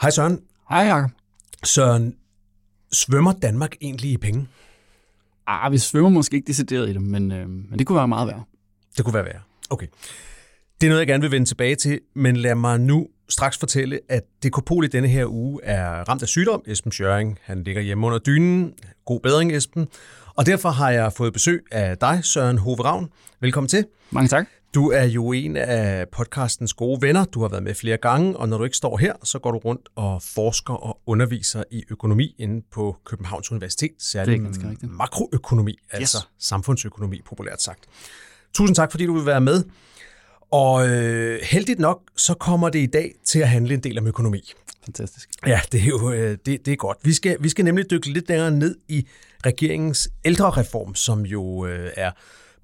Hej Søren. Hej, Jacob. Søren, svømmer Danmark egentlig i penge? Ah, vi svømmer måske ikke decideret i dem, men, øh, men det kunne være meget værd. Det kunne være værd. Okay. Det er noget, jeg gerne vil vende tilbage til, men lad mig nu straks fortælle, at DKPol i denne her uge er ramt af sygdom. Esben Schøring, han ligger hjemme under dynen. God bedring, Esben. Og derfor har jeg fået besøg af dig, Søren Hove Ravn. Velkommen til. Mange tak. Du er jo en af podcastens gode venner. Du har været med flere gange, og når du ikke står her, så går du rundt og forsker og underviser i økonomi inde på Københavns Universitet. Særligt makroøkonomi, altså samfundsøkonomi populært sagt. Tusind tak, fordi du vil være med. Og øh, heldigt nok, så kommer det i dag til at handle en del om økonomi. Fantastisk. Ja, det er jo øh, det, det er godt. Vi skal, vi skal nemlig dykke lidt længere ned i regeringens ældrereform, som jo øh, er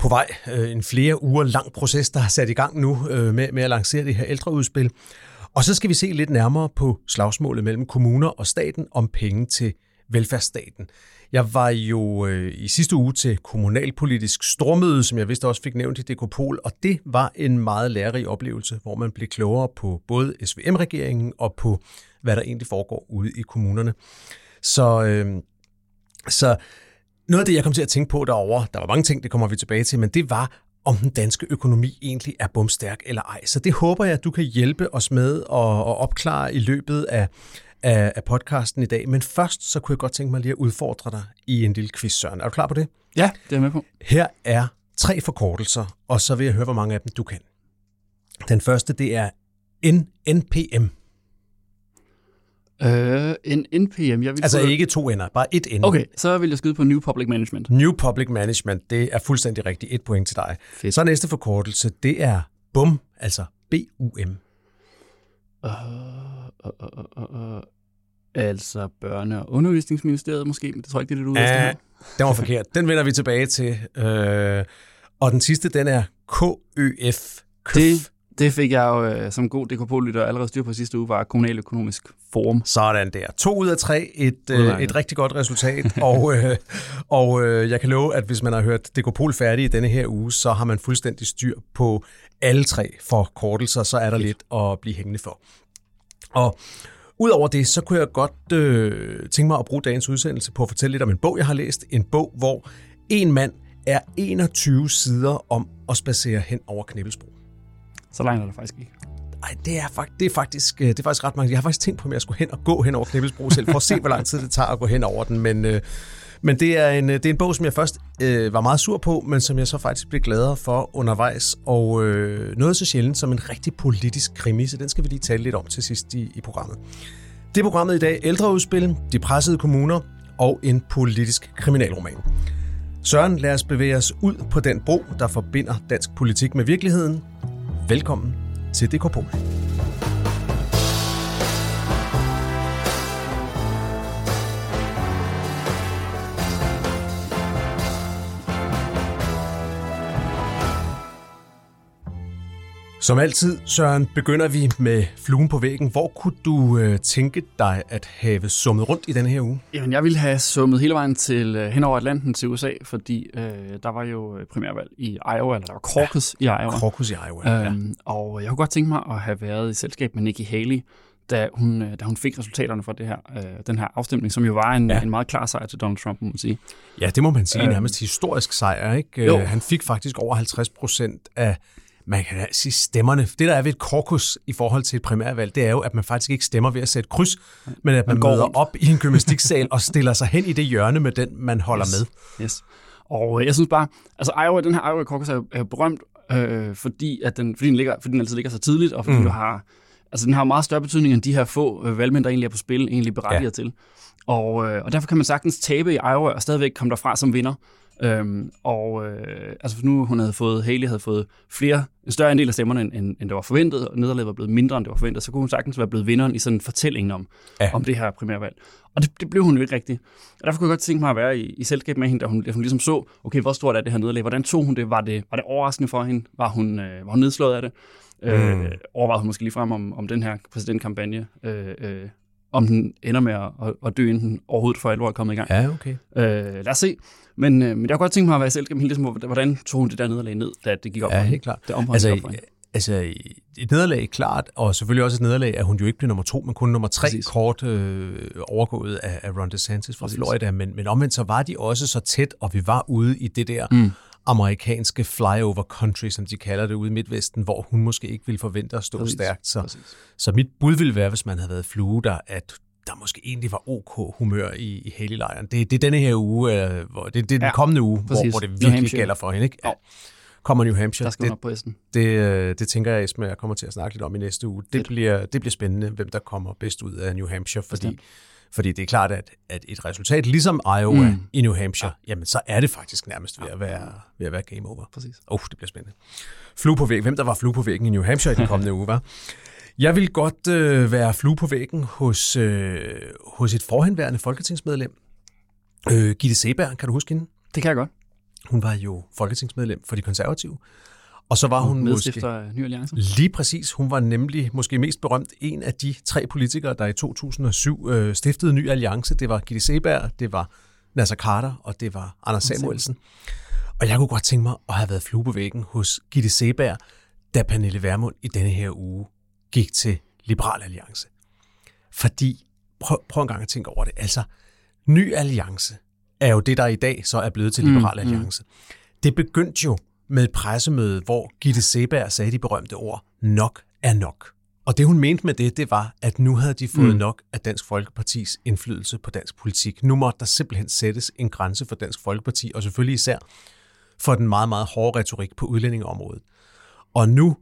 på vej. Øh, en flere uger lang proces, der har sat i gang nu øh, med, med at lancere det her ældreudspil. Og så skal vi se lidt nærmere på slagsmålet mellem kommuner og staten om penge til velfærdsstaten. Jeg var jo øh, i sidste uge til kommunalpolitisk stormøde, som jeg vidste også fik nævnt i Dekopol, og det var en meget lærerig oplevelse, hvor man blev klogere på både SVM-regeringen og på, hvad der egentlig foregår ude i kommunerne. Så, øh, så noget af det, jeg kom til at tænke på derovre, der var mange ting, det kommer vi tilbage til, men det var, om den danske økonomi egentlig er bumstærk eller ej. Så det håber jeg, at du kan hjælpe os med at, at opklare i løbet af, af, af podcasten i dag. Men først, så kunne jeg godt tænke mig lige at udfordre dig i en lille quiz, Søren. Er du klar på det? Ja, det er med på. Her er tre forkortelser, og så vil jeg høre, hvor mange af dem du kan. Den første, det er NPM. Øh, en NPM, jeg vil Altså få- ikke to ender, bare et N. Okay, så vil jeg skyde på New Public Management. New Public Management, det er fuldstændig rigtigt. Et point til dig. Fedt. Så næste forkortelse, det er BUM, altså B-U-M. Uh, uh, uh, uh, uh. Altså børne- og undervisningsministeriet måske, men det tror jeg ikke, det er det, du Ja, her. den var forkert. Den vender vi tilbage til. Øh, og den sidste, den er KØF. Køf. Det, det fik jeg jo øh, som god DKP-lytter allerede styr på sidste uge, var Kommunaløkonomisk Forum. Sådan der. To ud af tre. Et, øh, et rigtig godt resultat. og øh, og øh, jeg kan love, at hvis man har hørt Dekopol færdig i denne her uge, så har man fuldstændig styr på alle tre forkortelser. Så er der lidt at blive hængende for. Og Udover det, så kunne jeg godt øh, tænke mig at bruge dagens udsendelse på at fortælle lidt om en bog, jeg har læst. En bog, hvor en mand er 21 sider om at spacere hen over Knibbelsbro. Så langt er det faktisk ikke. Ej, det er, fakt, det, er faktisk, øh, det er faktisk ret mange. Jeg har faktisk tænkt på, om jeg skulle hen og gå hen over Knibbelsbro selv, for at se, hvor lang tid det tager at gå hen over den. Men, øh, men det, er en, øh, det er en bog, som jeg først øh, var meget sur på, men som jeg så faktisk blev gladere for undervejs. Og øh, noget så sjældent som en rigtig politisk krimi, så den skal vi lige tale lidt om til sidst i, i programmet. Det er programmet i dag ældreudspil, de pressede kommuner og en politisk kriminalroman. Søren, lad os bevæge os ud på den bro, der forbinder dansk politik med virkeligheden. Velkommen til DK Pol. Som altid, Søren, begynder vi med fluen på væggen. Hvor kunne du øh, tænke dig at have summet rundt i denne her uge? Jamen, jeg ville have summet hele vejen til øh, hen over Atlanten til USA, fordi øh, der var jo øh, primærvalg i Iowa, eller der var caucus ja, i Iowa. Krokus i Iowa. Ja. Øhm, og jeg kunne godt tænke mig at have været i selskab med Nikki Haley, da hun, øh, da hun fik resultaterne fra det her, øh, den her afstemning, som jo var en, Ja. ja. en meget klar sejr til Donald Trump, må man sige. ja, det må man sige. Øhm. Nærmest historisk sejr, ikke? Jo. Øh, Han fik faktisk over 50 procent af man kan sige stemmerne. Det, der er ved et korkus i forhold til et primærvalg, det er jo, at man faktisk ikke stemmer ved at sætte kryds, men at man, Man går møder rundt. op i en gymnastiksal og stiller sig hen i det hjørne med den, man holder Yes. med. Yes. Og øh, jeg synes bare, altså Iowa, den her Iowa caucus er jo, er jo berømt, øh, fordi, at den, fordi, den ligger, fordi den altid ligger så tidligt, og fordi mm. du har, altså den har meget større betydning, end de her få øh, valgmænd, der egentlig er på spil, egentlig berettiger ja. til. Og, øh, og derfor kan man sagtens tabe i Iowa og stadigvæk komme derfra som vinder. Øhm, og øh, altså nu hun havde fået, Haley havde fået flere, en større andel af stemmerne, end, end, end det var forventet, og nederlaget var blevet mindre, end det var forventet, så kunne hun sagtens være blevet vinderen i sådan en fortælling om, ja. om det her primærvalg. Og det, det blev hun jo ikke rigtigt. Og derfor kunne jeg godt tænke mig at være i, i selskab med hende, da hun, da hun ligesom så, okay, hvor stort er det her nederlag? Hvordan tog hun det? Var det, var det overraskende for hende? Var hun, øh, var hun nedslået af det? Øh, mm. Overvejede hun måske lige frem om, om den her præsidentkampagne, øh, øh, om den ender med at, at dø, inden den overhovedet for alvor er kommet i gang. Ja, okay. Øh, lad os se. Men, øh, men jeg har godt tænkt mig at være selv gennem hele tiden, hvordan tog hun det der nederlag ned, da det gik op ja, helt klart. Det altså, op for. Altså, et nederlag klart, og selvfølgelig også et nederlag, at hun jo ikke blev nummer to, men kun nummer tre, Præcis. kort øh, overgået af, af Ron DeSantis fra Præcis. Florida. Men, men omvendt så var de også så tæt, og vi var ude i det der mm amerikanske flyover country, som de kalder det ude i Midtvesten, hvor hun måske ikke ville forvente at stå Præcis. stærkt. Så, så mit bud ville være, hvis man havde været flue der, at der måske egentlig var ok humør i, i Haley-lejren. Det, det er denne her uge, øh, hvor, det, det er den ja, kommende uge, hvor, hvor det virkelig gælder for hende. Ikke? Ja. Kommer New Hampshire. Der skal det, på Det, det, øh, det tænker jeg, Esme, jeg kommer til at snakke lidt om i næste uge. Det bliver, det bliver spændende, hvem der kommer bedst ud af New Hampshire, fordi Bestemt. Fordi det er klart, at, at et resultat ligesom Iowa mm. i New Hampshire, ja. jamen så er det faktisk nærmest ved at være, ved at være game over. Præcis. Oh, det bliver spændende. Flue på væggen. Hvem der var flue på væggen i New Hampshire i den kommende uge, var? Jeg vil godt øh, være flue på væggen hos, øh, hos et forhenværende folketingsmedlem. Øh, Gitte Seberg, kan du huske hende? Det kan jeg godt. Hun var jo folketingsmedlem for de konservative. Og så var hun måske... Ny Alliance. Lige præcis. Hun var nemlig måske mest berømt en af de tre politikere, der i 2007 øh, stiftede Ny Alliance. Det var Gitte Seberg, det var Nasser Carter, og det var Anders Samuelsen. Og jeg kunne godt tænke mig at have været flue på væggen hos Gitte Seberg, da Pernille Vermund i denne her uge gik til Liberal Alliance. Fordi, prøv, prøv en gang at tænke over det, altså, Ny Alliance er jo det, der i dag så er blevet til Liberal mm, mm. Alliance. Mm. Det begyndte jo med et pressemøde, hvor Gitte Seberg sagde de berømte ord, nok er nok. Og det hun mente med det, det var, at nu havde de fået mm. nok af Dansk Folkepartis indflydelse på dansk politik. Nu måtte der simpelthen sættes en grænse for Dansk Folkeparti, og selvfølgelig især for den meget, meget hårde retorik på udlændingeområdet. Og nu,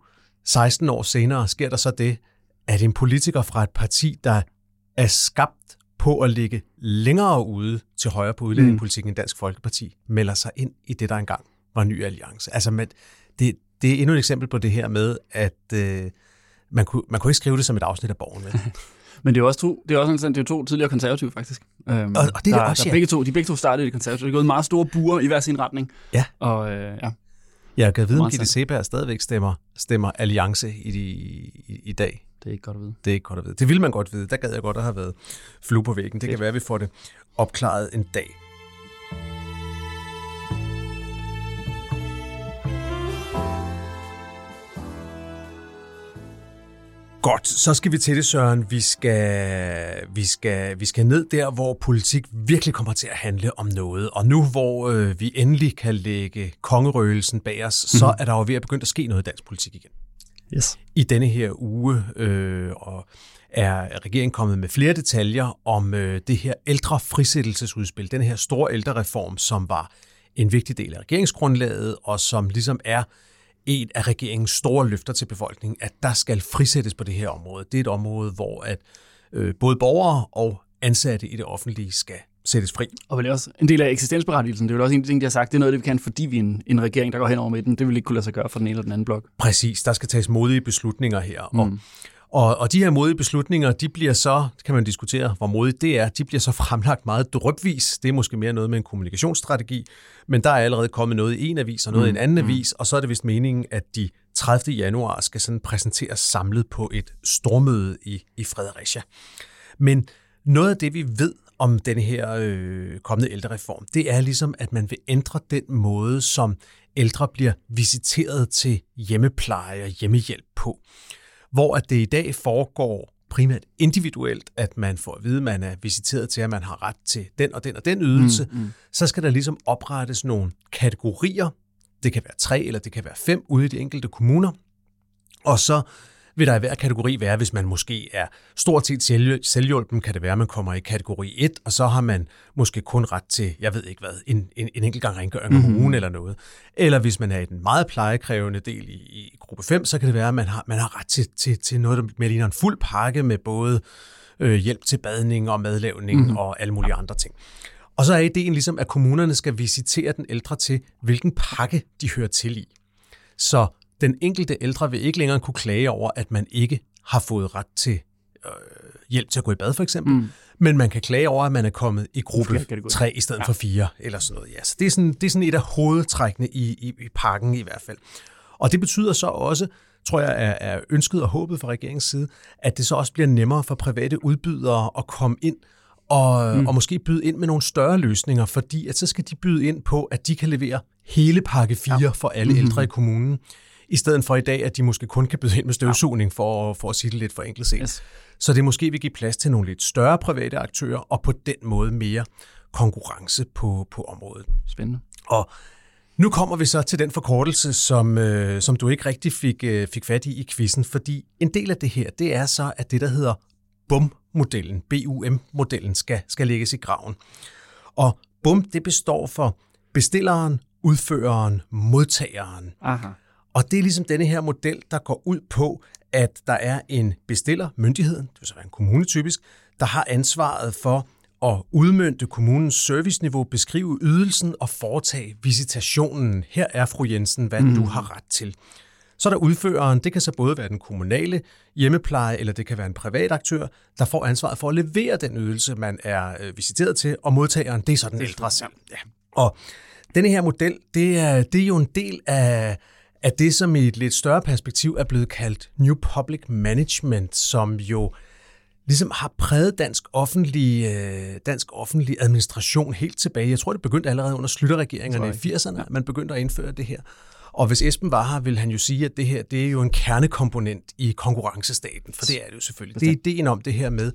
16 år senere, sker der så det, at en politiker fra et parti, der er skabt på at ligge længere ude til højre på udlændingepolitikken mm. end Dansk Folkeparti, melder sig ind i det, der engang var ny alliance. Altså, med, det, det er endnu et eksempel på det her med, at øh, man, kunne, man kunne ikke skrive det som et afsnit af Borgen. Men det er også to, det er også en, det er to tidligere konservative, faktisk. Øhm, og, og det er der, også, der ja. begge to, de begge to startede i det konservative. Det er gået meget store buer i hver sin retning. Ja. Og, øh, ja. Jeg kan vide, om Gitte Seberg stadigvæk stemmer, stemmer alliance i, de, i, i dag. Det er ikke godt at vide. Det er ikke godt at vide. Det vil man godt vide. Der gad jeg godt at have været flue på væggen. Det Fedt. kan være, at vi får det opklaret en dag. Godt, så skal vi til det, Søren. Vi skal, vi, skal, vi skal ned der, hvor politik virkelig kommer til at handle om noget. Og nu, hvor øh, vi endelig kan lægge kongerøgelsen bag os, mm-hmm. så er der jo ved at begynde at ske noget i dansk politik igen. Yes. I denne her uge øh, og er regeringen kommet med flere detaljer om øh, det her ældre frisættelsesudspil, den her store ældrereform, som var en vigtig del af regeringsgrundlaget, og som ligesom er et af regeringens store løfter til befolkningen, at der skal frisættes på det her område. Det er et område, hvor at øh, både borgere og ansatte i det offentlige skal sættes fri. Og vel også en del af eksistensberettigelsen. Det er jo også en ting, de har sagt, det er noget, det vi kan, fordi vi er en, en regering, der går hen over midten. Det vil ikke kunne lade sig gøre for den ene eller den anden blok. Præcis, der skal tages modige beslutninger her. Mm. Og og, og de her modige beslutninger, de bliver så, kan man diskutere, hvor modigt det er, de bliver så fremlagt meget drøbvis. Det er måske mere noget med en kommunikationsstrategi, men der er allerede kommet noget i en avis og noget mm. i en anden mm. avis, og så er det vist meningen, at de 30. januar skal sådan præsenteres samlet på et stormøde i, i Fredericia. Men noget af det, vi ved om den her øh, kommende ældrereform, det er ligesom, at man vil ændre den måde, som ældre bliver visiteret til hjemmepleje og hjemmehjælp på hvor at det i dag foregår primært individuelt, at man får at vide, at man er visiteret til, at man har ret til den og den og den ydelse, mm, mm. så skal der ligesom oprettes nogle kategorier. Det kan være tre, eller det kan være fem ude i de enkelte kommuner. Og så vil der i hver kategori være, hvis man måske er stort set selvhjulpen, kan det være, at man kommer i kategori 1, og så har man måske kun ret til, jeg ved ikke hvad, en, en, en enkelt gang rengøring om mm-hmm. ugen eller noget. Eller hvis man er i den meget plejekrævende del i, i gruppe 5, så kan det være, at man har, man har ret til, til, til noget, der mere ligner en fuld pakke med både øh, hjælp til badning og madlavning mm-hmm. og alle mulige andre ting. Og så er ideen ligesom, at kommunerne skal visitere den ældre til, hvilken pakke de hører til i. Så den enkelte ældre vil ikke længere kunne klage over, at man ikke har fået ret til øh, hjælp til at gå i bad, for eksempel. Mm. Men man kan klage over, at man er kommet i gruppe 3 i stedet ja. for 4, eller sådan noget. Ja, så det er sådan, det er sådan et af hovedtrækkene i, i, i pakken i hvert fald. Og det betyder så også, tror jeg, er, er ønsket og håbet fra regeringens side, at det så også bliver nemmere for private udbydere at komme ind og, mm. og måske byde ind med nogle større løsninger, fordi at så skal de byde ind på, at de kan levere hele pakke 4 ja. for alle mm-hmm. ældre i kommunen, i stedet for i dag, at de måske kun kan byde ind med støvsugning, for, for at sige det lidt for enkelt set. Yes. Så det måske vil give plads til nogle lidt større private aktører, og på den måde mere konkurrence på, på området. Spændende. Og nu kommer vi så til den forkortelse, som, øh, som du ikke rigtig fik, øh, fik fat i i quizzen, fordi en del af det her, det er så, at det, der hedder BUM-modellen, BUM-modellen, skal, skal lægges i graven. Og BUM, det består for bestilleren, udføreren, modtageren. Aha. Og det er ligesom denne her model, der går ud på, at der er en bestiller, myndigheden, det vil så være en kommune typisk, der har ansvaret for at udmønte kommunens serviceniveau, beskrive ydelsen og foretage visitationen. Her er fru Jensen, hvad mm. du har ret til. Så er der udføreren, det kan så både være den kommunale hjemmepleje, eller det kan være en privat aktør, der får ansvaret for at levere den ydelse, man er øh, visiteret til, og modtageren, det er så den ældre selv. Ja. Og denne her model, det er, det er jo en del af, af det, som i et lidt større perspektiv er blevet kaldt New Public Management, som jo ligesom har præget dansk offentlig, øh, dansk offentlig administration helt tilbage. Jeg tror, det begyndte allerede under slutterregeringerne i 80'erne, ja. man begyndte at indføre det her. Og hvis Esben var her, vil han jo sige, at det her det er jo en kernekomponent i konkurrencestaten, for det er det jo selvfølgelig. Det er ideen om det her med,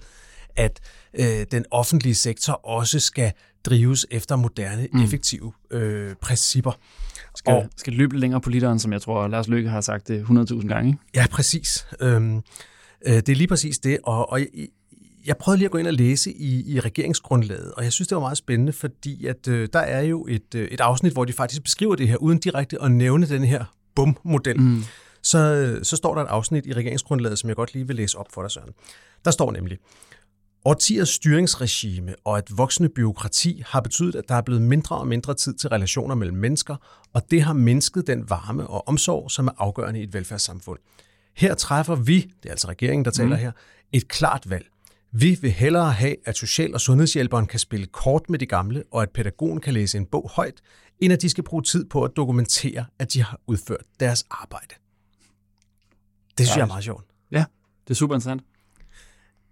at øh, den offentlige sektor også skal drives efter moderne, mm. effektive øh, principper. Skal, og, skal løbe længere på literen, som jeg tror, Lars Løkke har sagt det 100.000 gange. Ja, præcis. Øhm, øh, det er lige præcis det, og, og jeg, jeg prøvede lige at gå ind og læse i, i regeringsgrundlaget, og jeg synes, det var meget spændende, fordi at øh, der er jo et, øh, et afsnit, hvor de faktisk beskriver det her, uden direkte at nævne den her bum-model. Mm. Så, så står der et afsnit i regeringsgrundlaget, som jeg godt lige vil læse op for dig, Søren. Der står nemlig, Årtiers styringsregime og et voksende byråkrati har betydet, at der er blevet mindre og mindre tid til relationer mellem mennesker, og det har mindsket den varme og omsorg, som er afgørende i et velfærdssamfund. Her træffer vi, det er altså regeringen, der taler mm. her, et klart valg. Vi vil hellere have, at social- og sundhedshjælperen kan spille kort med de gamle, og at pædagogen kan læse en bog højt, end at de skal bruge tid på at dokumentere, at de har udført deres arbejde. Det synes ja, jeg er meget sjovt. Ja, det er super interessant.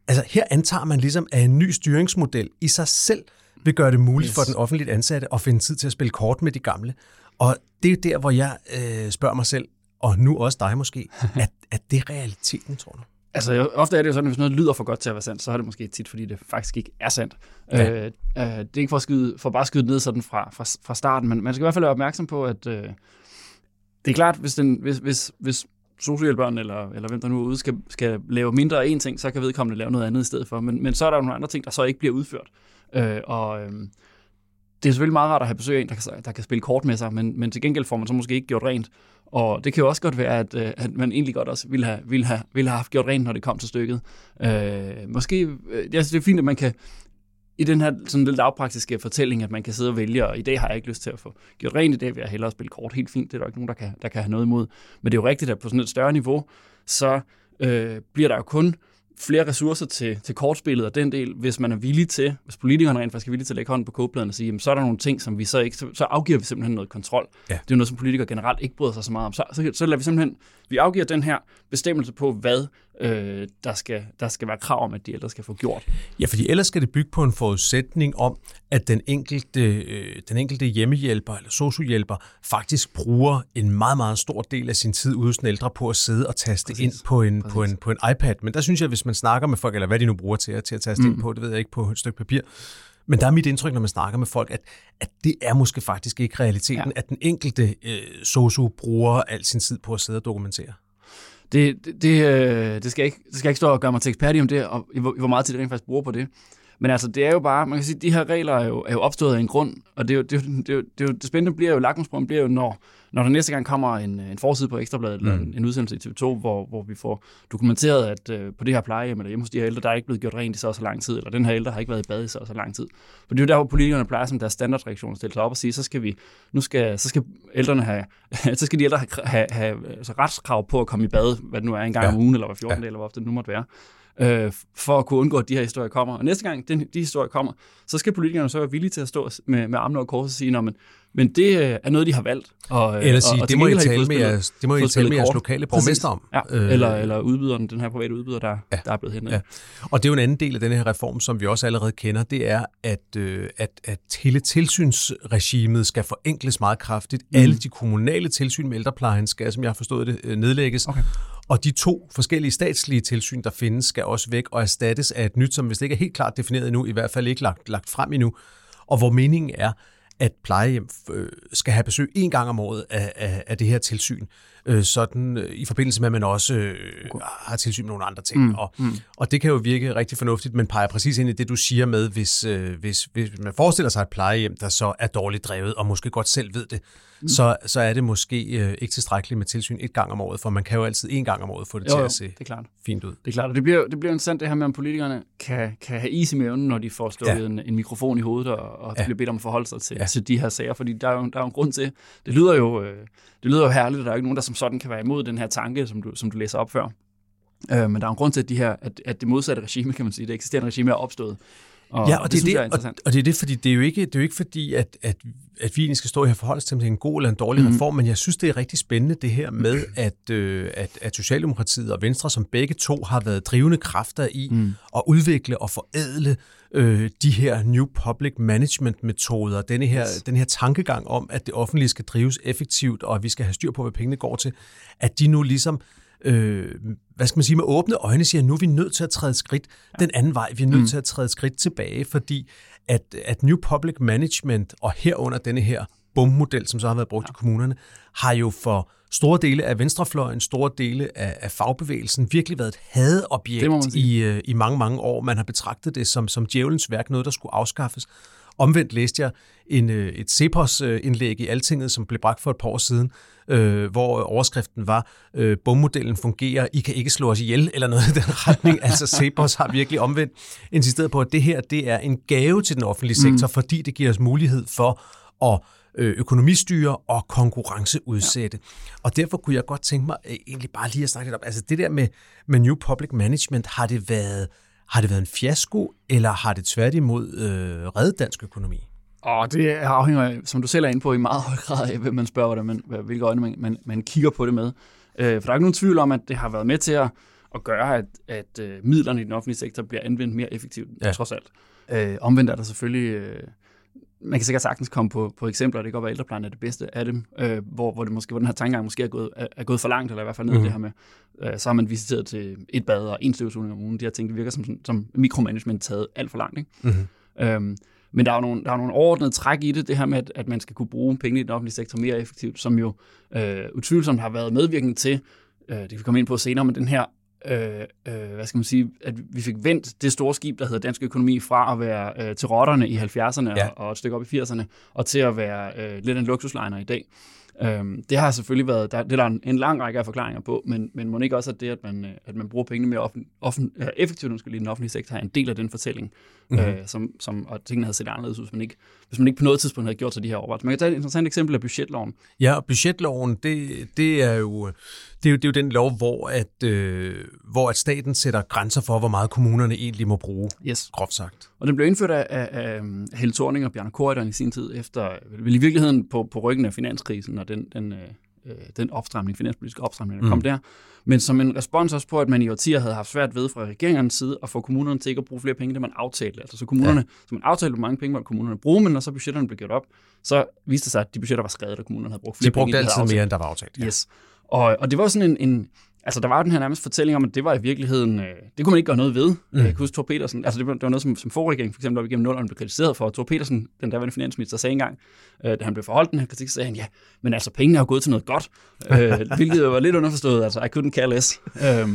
Altså her antager man ligesom, at en ny styringsmodel i sig selv vil gøre det muligt yes. for den offentligt ansatte at finde tid til at spille kort med de gamle. Og det er der, hvor jeg øh, spørger mig selv, og nu også dig måske, at, at det er realiteten, tror du? Altså, ofte er det jo sådan, at hvis noget lyder for godt til at være sandt, så er det måske tit, fordi det faktisk ikke er sandt. Ja. Øh, øh, det er ikke for, at skyde, for bare at skyde ned sådan fra, fra, fra starten, men man skal i hvert fald være opmærksom på, at øh, det er klart, hvis, den, hvis, hvis, hvis socialbørn, eller, eller hvem der nu er ude skal, skal lave mindre af en ting, så kan vedkommende lave noget andet i stedet for. Men, men så er der jo nogle andre ting, der så ikke bliver udført. Øh, og øh, det er selvfølgelig meget rart at have besøg af en, der kan, der kan spille kort med sig, men, men til gengæld får man så måske ikke gjort rent. Og det kan jo også godt være, at, øh, at man egentlig godt også ville have, ville, have, ville have haft gjort rent, når det kom til stykket. Øh, måske, øh, jeg synes, det er fint, at man kan, i den her sådan lidt lavpraktiske fortælling, at man kan sidde og vælge, og i dag har jeg ikke lyst til at få gjort rent, i dag vil jeg hellere spille kort. Helt fint, det er der ikke nogen, der kan, der kan have noget imod. Men det er jo rigtigt, at på sådan et større niveau, så øh, bliver der jo kun flere ressourcer til, til kortspillet og den del, hvis man er villig til, hvis politikerne rent faktisk er villige til at lægge hånden på kogepladen og sige, jamen, så er der nogle ting, som vi så ikke, så, så afgiver vi simpelthen noget kontrol. Ja. Det er jo noget, som politikere generelt ikke bryder sig så meget om. Så, så, så lader vi simpelthen, vi afgiver den her bestemmelse på, hvad øh, der, skal, der skal være krav om, at de ældre skal få gjort. Ja, fordi ellers skal det bygge på en forudsætning om, at den enkelte, øh, den enkelte hjemmehjælper eller sociohjælper faktisk bruger en meget, meget stor del af sin tid ude hos den ældre på at sidde og taste Præcis. ind på en, på, en, på en iPad. Men der synes jeg, hvis man snakker med folk, eller hvad de nu bruger til, til at taste mm. ind på, det ved jeg ikke, på et stykke papir, men der er mit indtryk, når man snakker med folk, at, at det er måske faktisk ikke realiteten, ja. at den enkelte øh, sosu bruger al sin tid på at sidde og dokumentere. Det, det, det, øh, det, skal ikke, det skal ikke stå og gøre mig til ekspert i om det, og hvor, meget tid det rent faktisk bruger på det. Men altså, det er jo bare, man kan sige, de her regler er jo, er jo opstået af en grund, og det, er jo, det, det, det, det, det spændende bliver jo, lakmusprøven bliver jo, når, når der næste gang kommer en, en forside på Ekstrabladet, mm. eller en, en udsendelse i TV2, hvor, hvor vi får dokumenteret, at øh, på det her plejehjem, eller hjemme hos de her ældre, der er ikke blevet gjort rent i så og så lang tid, eller den her ældre har ikke været i bad i så og så lang tid. For det er jo der, hvor politikerne plejer som deres standardreaktion at stille sig op og sige, så skal vi, nu skal, så skal ældrene have, så skal de ældre have, have, have altså retskrav på at komme i bad, hvad det nu er, en gang ja. om ugen, eller hver 14 ja. eller hvor ofte det nu måtte være øh, for at kunne undgå, at de her historier kommer. Og næste gang den, de historier kommer, så skal politikerne så være villige til at stå med, med armene over kors og sige, men, men det øh, er noget, de har valgt. Og, eller sige, og, og det, må I tale med jeres, det må I tale med jeres lokale borgmester om. Ja, øh, eller, eller udbyderen, den her private udbyder, der, ja, der er blevet hentet. Ja. Og det er jo en anden del af den her reform, som vi også allerede kender, det er, at, øh, at, at hele tilsynsregimet skal forenkles meget kraftigt. Mm. Alle de kommunale tilsyn med ældreplejen skal, som jeg har forstået det, øh, nedlægges. Okay. Og de to forskellige statslige tilsyn, der findes, skal også væk og erstattes af et nyt, som hvis det ikke er helt klart defineret endnu, i hvert fald ikke lagt, lagt frem endnu, og hvor meningen er, at plejehjem øh, skal have besøg en gang om året af, af, af det her tilsyn, øh, sådan øh, i forbindelse med, at man også øh, har tilsyn med nogle andre ting. Mm, og, mm. og det kan jo virke rigtig fornuftigt, men peger præcis ind i det, du siger med, hvis, øh, hvis, hvis man forestiller sig et plejehjem, der så er dårligt drevet, og måske godt selv ved det, mm. så, så er det måske øh, ikke tilstrækkeligt med tilsyn et gang om året, for man kan jo altid en gang om året få det jo, til at se det er klart. fint ud. Det er klart, og det bliver, det bliver interessant det her med, om politikerne kan, kan have is i maven, når de får slået ja. en, en mikrofon i hovedet, og, og ja. bliver bedt om at forholde sig til, ja. til de her sager, fordi der er, jo, der er jo en grund til, det lyder jo, øh, det lyder jo herligt, og der er ikke nogen, der som sådan kan være imod den her tanke, som du, som du læser op før. Øh, men der er en grund til, at, de her, at, at det modsatte regime, kan man sige, det eksisterende regime er opstået. Og, ja, og, det, det, er det, og, og det er det, fordi det er jo ikke, det er jo ikke fordi, at, at, at vi skal stå her og forholde os til, om det er en god eller en dårlig mm. reform, men jeg synes, det er rigtig spændende det her med, at, øh, at, at Socialdemokratiet og Venstre, som begge to har været drivende kræfter i mm. at udvikle og forædle øh, de her New Public Management metoder, denne her, yes. den her tankegang om, at det offentlige skal drives effektivt, og at vi skal have styr på, hvad pengene går til, at de nu ligesom øh, hvad skal man sige, med åbne øjne siger, at nu er vi nødt til at træde skridt den anden vej. Vi er nødt mm. til at træde skridt tilbage, fordi at, at New Public Management, og herunder denne her BUM-model, som så har været brugt ja. i kommunerne, har jo for store dele af venstrefløjen, store dele af, af fagbevægelsen virkelig været et hadobjekt i, øh, i mange, mange år. Man har betragtet det som, som djævelens værk, noget, der skulle afskaffes. Omvendt læste jeg en, øh, et Cepos-indlæg i Altinget, som blev bragt for et par år siden, øh, hvor overskriften var, øh, bommodellen fungerer, I kan ikke slå os ihjel, eller noget i den retning. altså Cepos har virkelig omvendt insisteret på, at det her det er en gave til den offentlige sektor, mm. fordi det giver os mulighed for at øh, økonomistyre og konkurrenceudsætte. Ja. Og derfor kunne jeg godt tænke mig øh, egentlig bare lige at snakke lidt om, altså det der med, med New Public Management, har det været har det været en fiasko, eller har det tværtimod øh, reddet dansk økonomi? Og det afhænger, som du selv er inde på, i meget høj grad af, hvem man spørger, hvordan man, hvilke øjne man, man, man kigger på det med. Øh, for der er ikke nogen tvivl om, at det har været med til at, at gøre, at, at øh, midlerne i den offentlige sektor bliver anvendt mere effektivt, ja. trods alt. Øh, omvendt er der selvfølgelig... Øh, man kan sikkert sagtens komme på, på eksempler, det kan godt være, at ældreplejen er det bedste af dem, øh, hvor, hvor, det måske, hvor den her tankegang måske er gået, er, er gået for langt, eller i hvert fald ned mm. det her med, øh, så har man visiteret til et bad og en støvsugning om ugen. De her ting, det virker som, som mikromanagement taget alt for langt. Ikke? Mm. Øhm, men der er jo nogle, der er nogle overordnede træk i det, det her med, at, at man skal kunne bruge penge i den offentlige sektor mere effektivt, som jo øh, utvivlsomt har været medvirkende til, øh, det kan vi komme ind på senere, men den her øh, øh, hvad skal man sige, at vi fik vendt det store skib, der hedder dansk økonomi, fra at være øh, til rotterne i 70'erne ja. og, og et stykke op i 80'erne, og til at være øh, lidt en luksusliner i dag. Øhm, det har selvfølgelig været, der, det er der en, en lang række af forklaringer på, men, men må ikke også, at det, at man, øh, at man bruger pengene mere offen, offen, uh, effektivt i den offentlige sektor, er en del af den fortælling, mm-hmm. øh, som, som, og tingene havde set anderledes ud, hvis man, ikke, hvis man ikke på noget tidspunkt havde gjort sig de her overvejelser. Man kan tage et interessant eksempel af budgetloven. Ja, og budgetloven, det, det, er, jo, det, er, jo, det er jo den lov, hvor, at, øh, hvor at staten sætter grænser for, hvor meget kommunerne egentlig må bruge, yes. groft sagt. Og den blev indført af, af, af Helle Thorning og Bjarne Korydon i sin tid, efter, vel i virkeligheden på, på ryggen af finanskrisen, og den, den, øh, den opstramning, finanspolitiske opstramning, der mm. kom der. Men som en respons også på, at man i årtier havde haft svært ved fra regeringens side at få kommunerne til ikke at bruge flere penge, det man aftalte. Altså så kommunerne, ja. så man aftalte, hvor mange penge var kommunerne bruge, men når så budgetterne blev gjort op, så viste det sig, at de budgetter var skrevet, og kommunerne havde brugt flere de brugte penge. De brugte altid mere, end der var aftalt. Ja. Yes. Og, og det var sådan en, en Altså, der var jo den her nærmest fortælling om, at det var i virkeligheden, øh, det kunne man ikke gøre noget ved. Mm. Jeg kan huske, Thor Petersen, altså det var, det var noget, som, som forregering for eksempel op igennem 0'erne blev kritiseret for. Thor Petersen, den daværende finansminister, sagde engang, øh, da han blev forholdt den her kritik, sagde han, ja, men altså pengene er jo gået til noget godt, øh, hvilket var lidt underforstået, altså I couldn't care less. Øh,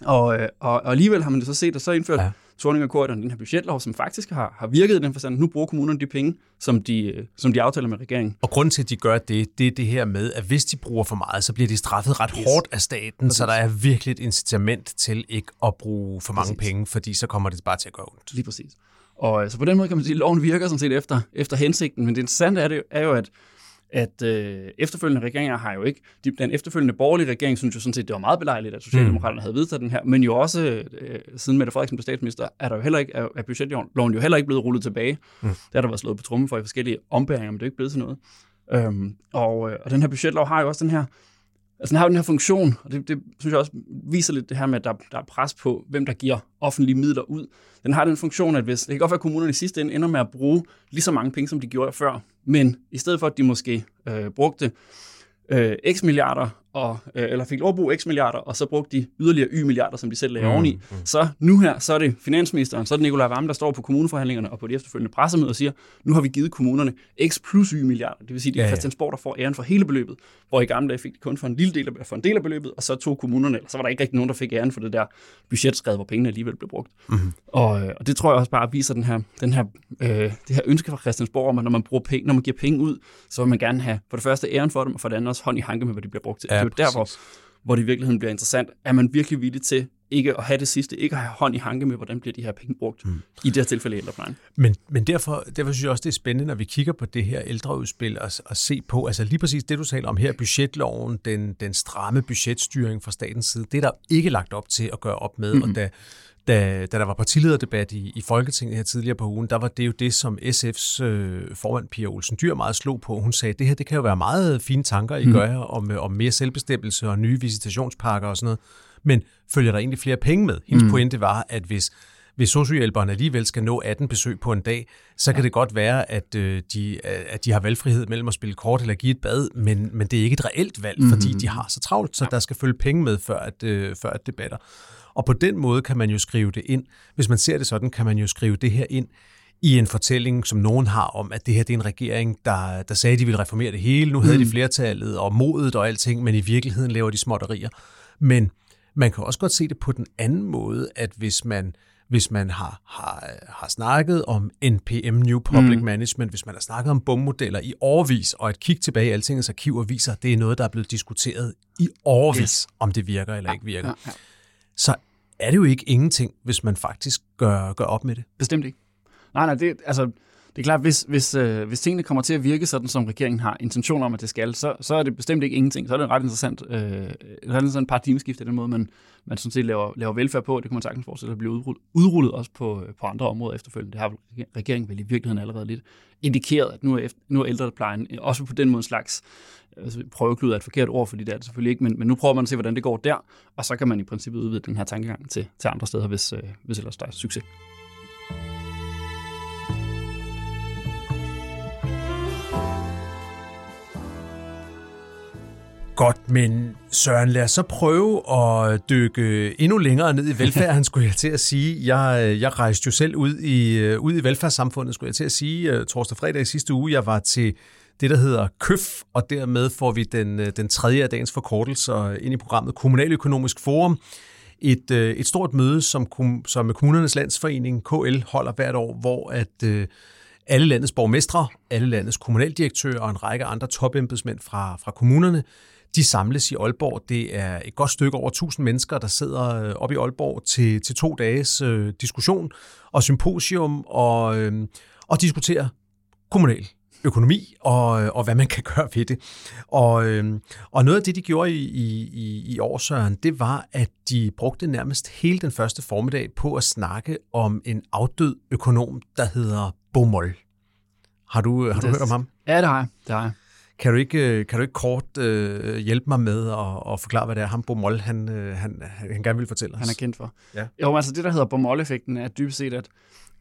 og, og, og alligevel har man det så set, og så indført, ja. Torning og den her budgetlov, som faktisk har, har virket i den forstand. Nu bruger kommunerne de penge, som de, som de aftaler med regeringen. Og grunden til, at de gør det, det er det her med, at hvis de bruger for meget, så bliver de straffet ret yes. hårdt af staten, Præcis. så der er virkelig et incitament til ikke at bruge for mange præcis. penge, fordi så kommer det bare til at gå ondt. Lige præcis. Og øh, så på den måde kan man sige, at loven virker sådan set efter, efter hensigten, men det interessante er, det, er jo, at at øh, efterfølgende regeringer har jo ikke, de, den efterfølgende borgerlige regering synes jo sådan set, det var meget belejligt, at Socialdemokraterne mm. havde vedtaget den her, men jo også øh, siden Mette Frederiksen blev statsminister, er der jo heller ikke, er, er budgetloven jo heller ikke blevet rullet tilbage. Mm. Det har der været slået på trummen for i forskellige ombæringer, men det er ikke blevet til noget. Øhm, og, øh, og den her budgetlov har jo også den her, altså den har jo den her funktion, og det, det synes jeg også viser lidt det her med, at der, der er pres på, hvem der giver offentlige midler ud. Den har den funktion, at hvis, det kan godt være, at kommunerne i sidste ende ender med at bruge lige så mange penge, som de gjorde før, men i stedet for, at de måske øh, brugte øh, x milliarder og, øh, eller fik lov at bruge x milliarder, og så brugte de yderligere y milliarder, som de selv lagde mm, oveni. Mm. Så nu her, så er det finansministeren, så er det Nicolai Vammen, der står på kommuneforhandlingerne og på de efterfølgende pressemøder og siger, nu har vi givet kommunerne x plus y milliarder. Det vil sige, at det er ja, Christiansborg, der får æren for hele beløbet, hvor i gamle dage fik de kun for en lille del af, for en del af beløbet, og så tog kommunerne, eller så var der ikke rigtig nogen, der fik æren for det der budgetskred, hvor pengene alligevel blev brugt. Mm. Og, øh, og, det tror jeg også bare viser den her, den her, øh, det her ønske fra Christiansborg om, at når man, bruger penge, når man giver penge ud, så vil man gerne have for det første æren for dem, og for det andet også hånd i hanke med, hvad de bliver brugt til. Ja, det er jo derfor, hvor det i virkeligheden bliver interessant. Er man virkelig villig til ikke at have det sidste, ikke at have hånd i hanke med, hvordan bliver de her penge brugt, mm. i det her tilfælde ældreplejen. Men, men derfor, derfor synes jeg også, det er spændende, når vi kigger på det her ældreudspil og, og se på, altså lige præcis det, du taler om her, budgetloven, den, den stramme budgetstyring fra statens side, det er der ikke lagt op til at gøre op med, mm-hmm. og da da, da der var partilederdebat i, i Folketinget her tidligere på ugen, der var det jo det, som SF's øh, formand Pia Olsen Dyr meget slog på. Hun sagde, det her det kan jo være meget fine tanker, I mm. gør om, om mere selvbestemmelse og nye visitationspakker og sådan noget, men følger der egentlig flere penge med? Hendes mm. pointe var, at hvis hvis sociohjælperne alligevel skal nå 18 besøg på en dag, så kan det godt være, at, øh, de, at de har valgfrihed mellem at spille kort eller give et bad, men, men det er ikke et reelt valg, mm-hmm. fordi de har så travlt, så der skal følge penge med, før at, øh, før at det batter. Og på den måde kan man jo skrive det ind. Hvis man ser det sådan, kan man jo skrive det her ind i en fortælling, som nogen har om, at det her det er en regering, der, der sagde, at de ville reformere det hele. Nu havde mm. de flertallet og modet og alting, men i virkeligheden laver de småtterier. Men man kan også godt se det på den anden måde, at hvis man, hvis man har, har, har snakket om NPM, New Public mm. Management, hvis man har snakket om bommodeller i årvis, og et kig tilbage i Altingets arkiver viser, at det er noget, der er blevet diskuteret i årvis, yes. om det virker eller ikke virker. Ja, ja så er det jo ikke ingenting, hvis man faktisk gør, gør op med det. Bestemt ikke. Nej, nej, det, altså, det er klart, hvis, hvis, øh, hvis tingene kommer til at virke sådan, som regeringen har intention om, at det skal, så, så er det bestemt ikke ingenting. Så er det ret interessant, øh, ret interessant paradigmeskift af den måde, man, man sådan set laver, laver velfærd på. Det kan man sagtens fortsætte at blive udrullet, udrullet også på, øh, på andre områder efterfølgende. Det har regeringen vel i virkeligheden allerede lidt indikeret, at nu er, efter, nu er ældreplejen øh, også på den måde en slags altså, prøveklud er et forkert ord, fordi det er det selvfølgelig ikke, men, men nu prøver man at se, hvordan det går der, og så kan man i princippet udvide den her tankegang til, til andre steder, hvis, øh, hvis ellers der er succes. Godt, men Søren, lad os så prøve at dykke endnu længere ned i velfærden, skulle jeg til at sige. Jeg, øh, jeg rejste jo selv ud i, øh, ud i velfærdssamfundet, skulle jeg til at sige, øh, torsdag fredag i sidste uge. Jeg var til det, der hedder KØF, og dermed får vi den, den tredje af dagens forkortelser ind i programmet Kommunaløkonomisk Forum. Et, et stort møde, som, som Kommunernes Landsforening, KL, holder hvert år, hvor at alle landets borgmestre, alle landets kommunaldirektører og en række andre topembedsmænd fra, fra kommunerne de samles i Aalborg. Det er et godt stykke over 1000 mennesker, der sidder øh, op i Aalborg til, til to dages øh, diskussion og symposium og, øh, og diskuterer kommunal økonomi og, og hvad man kan gøre ved det. Og, øh, og noget af det, de gjorde i, i, i år, Søren, det var, at de brugte nærmest hele den første formiddag på at snakke om en afdød økonom, der hedder Bomol. Har du, har du hørt om ham? Ja, det har jeg. Det har jeg. Kan du ikke, øh, kan du ikke kort øh, hjælpe mig med at, at forklare, hvad det er, ham Bomol, han, øh, han, han gerne vil fortælle os? Han er kendt for. Ja. Jo, altså det, der hedder Bomol-effekten, er dybest set, at,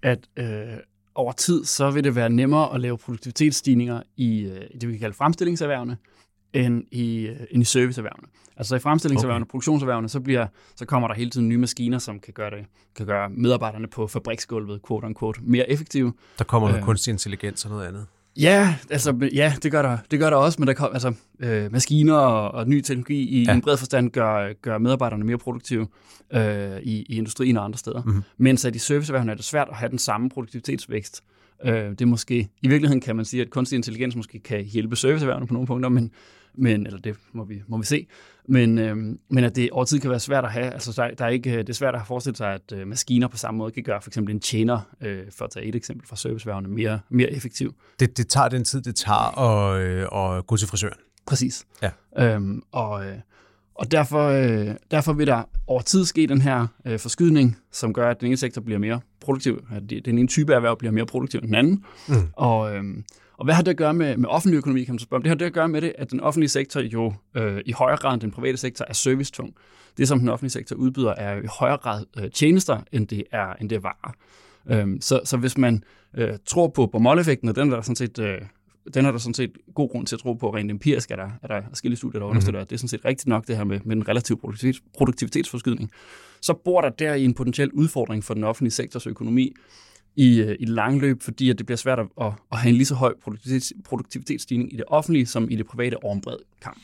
at øh, over tid, så vil det være nemmere at lave produktivitetsstigninger i, øh, det, vi kan kalde fremstillingserhvervene, end i, øh, end i serviceerhvervene. Altså i fremstillingserhvervene, okay. produktionserhvervene, så, bliver, så kommer der hele tiden nye maskiner, som kan gøre, det, kan gøre medarbejderne på fabriksgulvet, quote unquote, mere effektive. Der kommer noget øh, kunstig intelligens og noget andet. Ja, altså, ja, det gør der, det gør der også, men der kom, altså, øh, maskiner og, og ny teknologi i ja. en bred forstand gør, gør medarbejderne mere produktive øh, i, i industrien og andre steder. Mm-hmm. Mens at i serviceerhvervene er det svært at have den samme produktivitetsvækst. Øh, det er måske, i virkeligheden kan man sige, at kunstig intelligens måske kan hjælpe serviceerhvervene på nogle punkter, men, men eller det må vi, må vi se. Men, øh, men at det over tid kan være svært at have, altså der, der er ikke, det er svært at forestille sig, at øh, maskiner på samme måde kan gøre for eksempel en tjener, øh, for at tage et eksempel fra serviceværvene, mere, mere effektiv. Det, det tager den tid, det tager at, øh, at gå til frisøren. Præcis. Ja. Øhm, og, øh, og derfor, øh, derfor vil der over tid ske den her øh, forskydning, som gør, at den ene sektor bliver mere produktiv, at den ene type erhverv bliver mere produktiv end den anden. Mm. Og, øh, og hvad har det at gøre med, med offentlig økonomi, kan man så spørge? Det har det at gøre med det, at den offentlige sektor jo øh, i højere grad end den private sektor er servicetung. Det, som den offentlige sektor udbyder, er i højere grad øh, tjenester, end det er, end det er varer. Øhm, så, så hvis man øh, tror på Bormoll-effekten, og den er der sådan set... Øh, den er der sådan set god grund til at tro på, rent empirisk er der, er der forskellige studier, der understøtter, mm-hmm. det er sådan set rigtigt nok det her med, med den relative produktivitets, produktivitetsforskydning. Så bor der der i en potentiel udfordring for den offentlige sektors økonomi, i, øh, i lang løb, fordi at det bliver svært at, at have en lige så høj produktivitets, produktivitetsstigning i det offentlige som i det private over en bred kamp.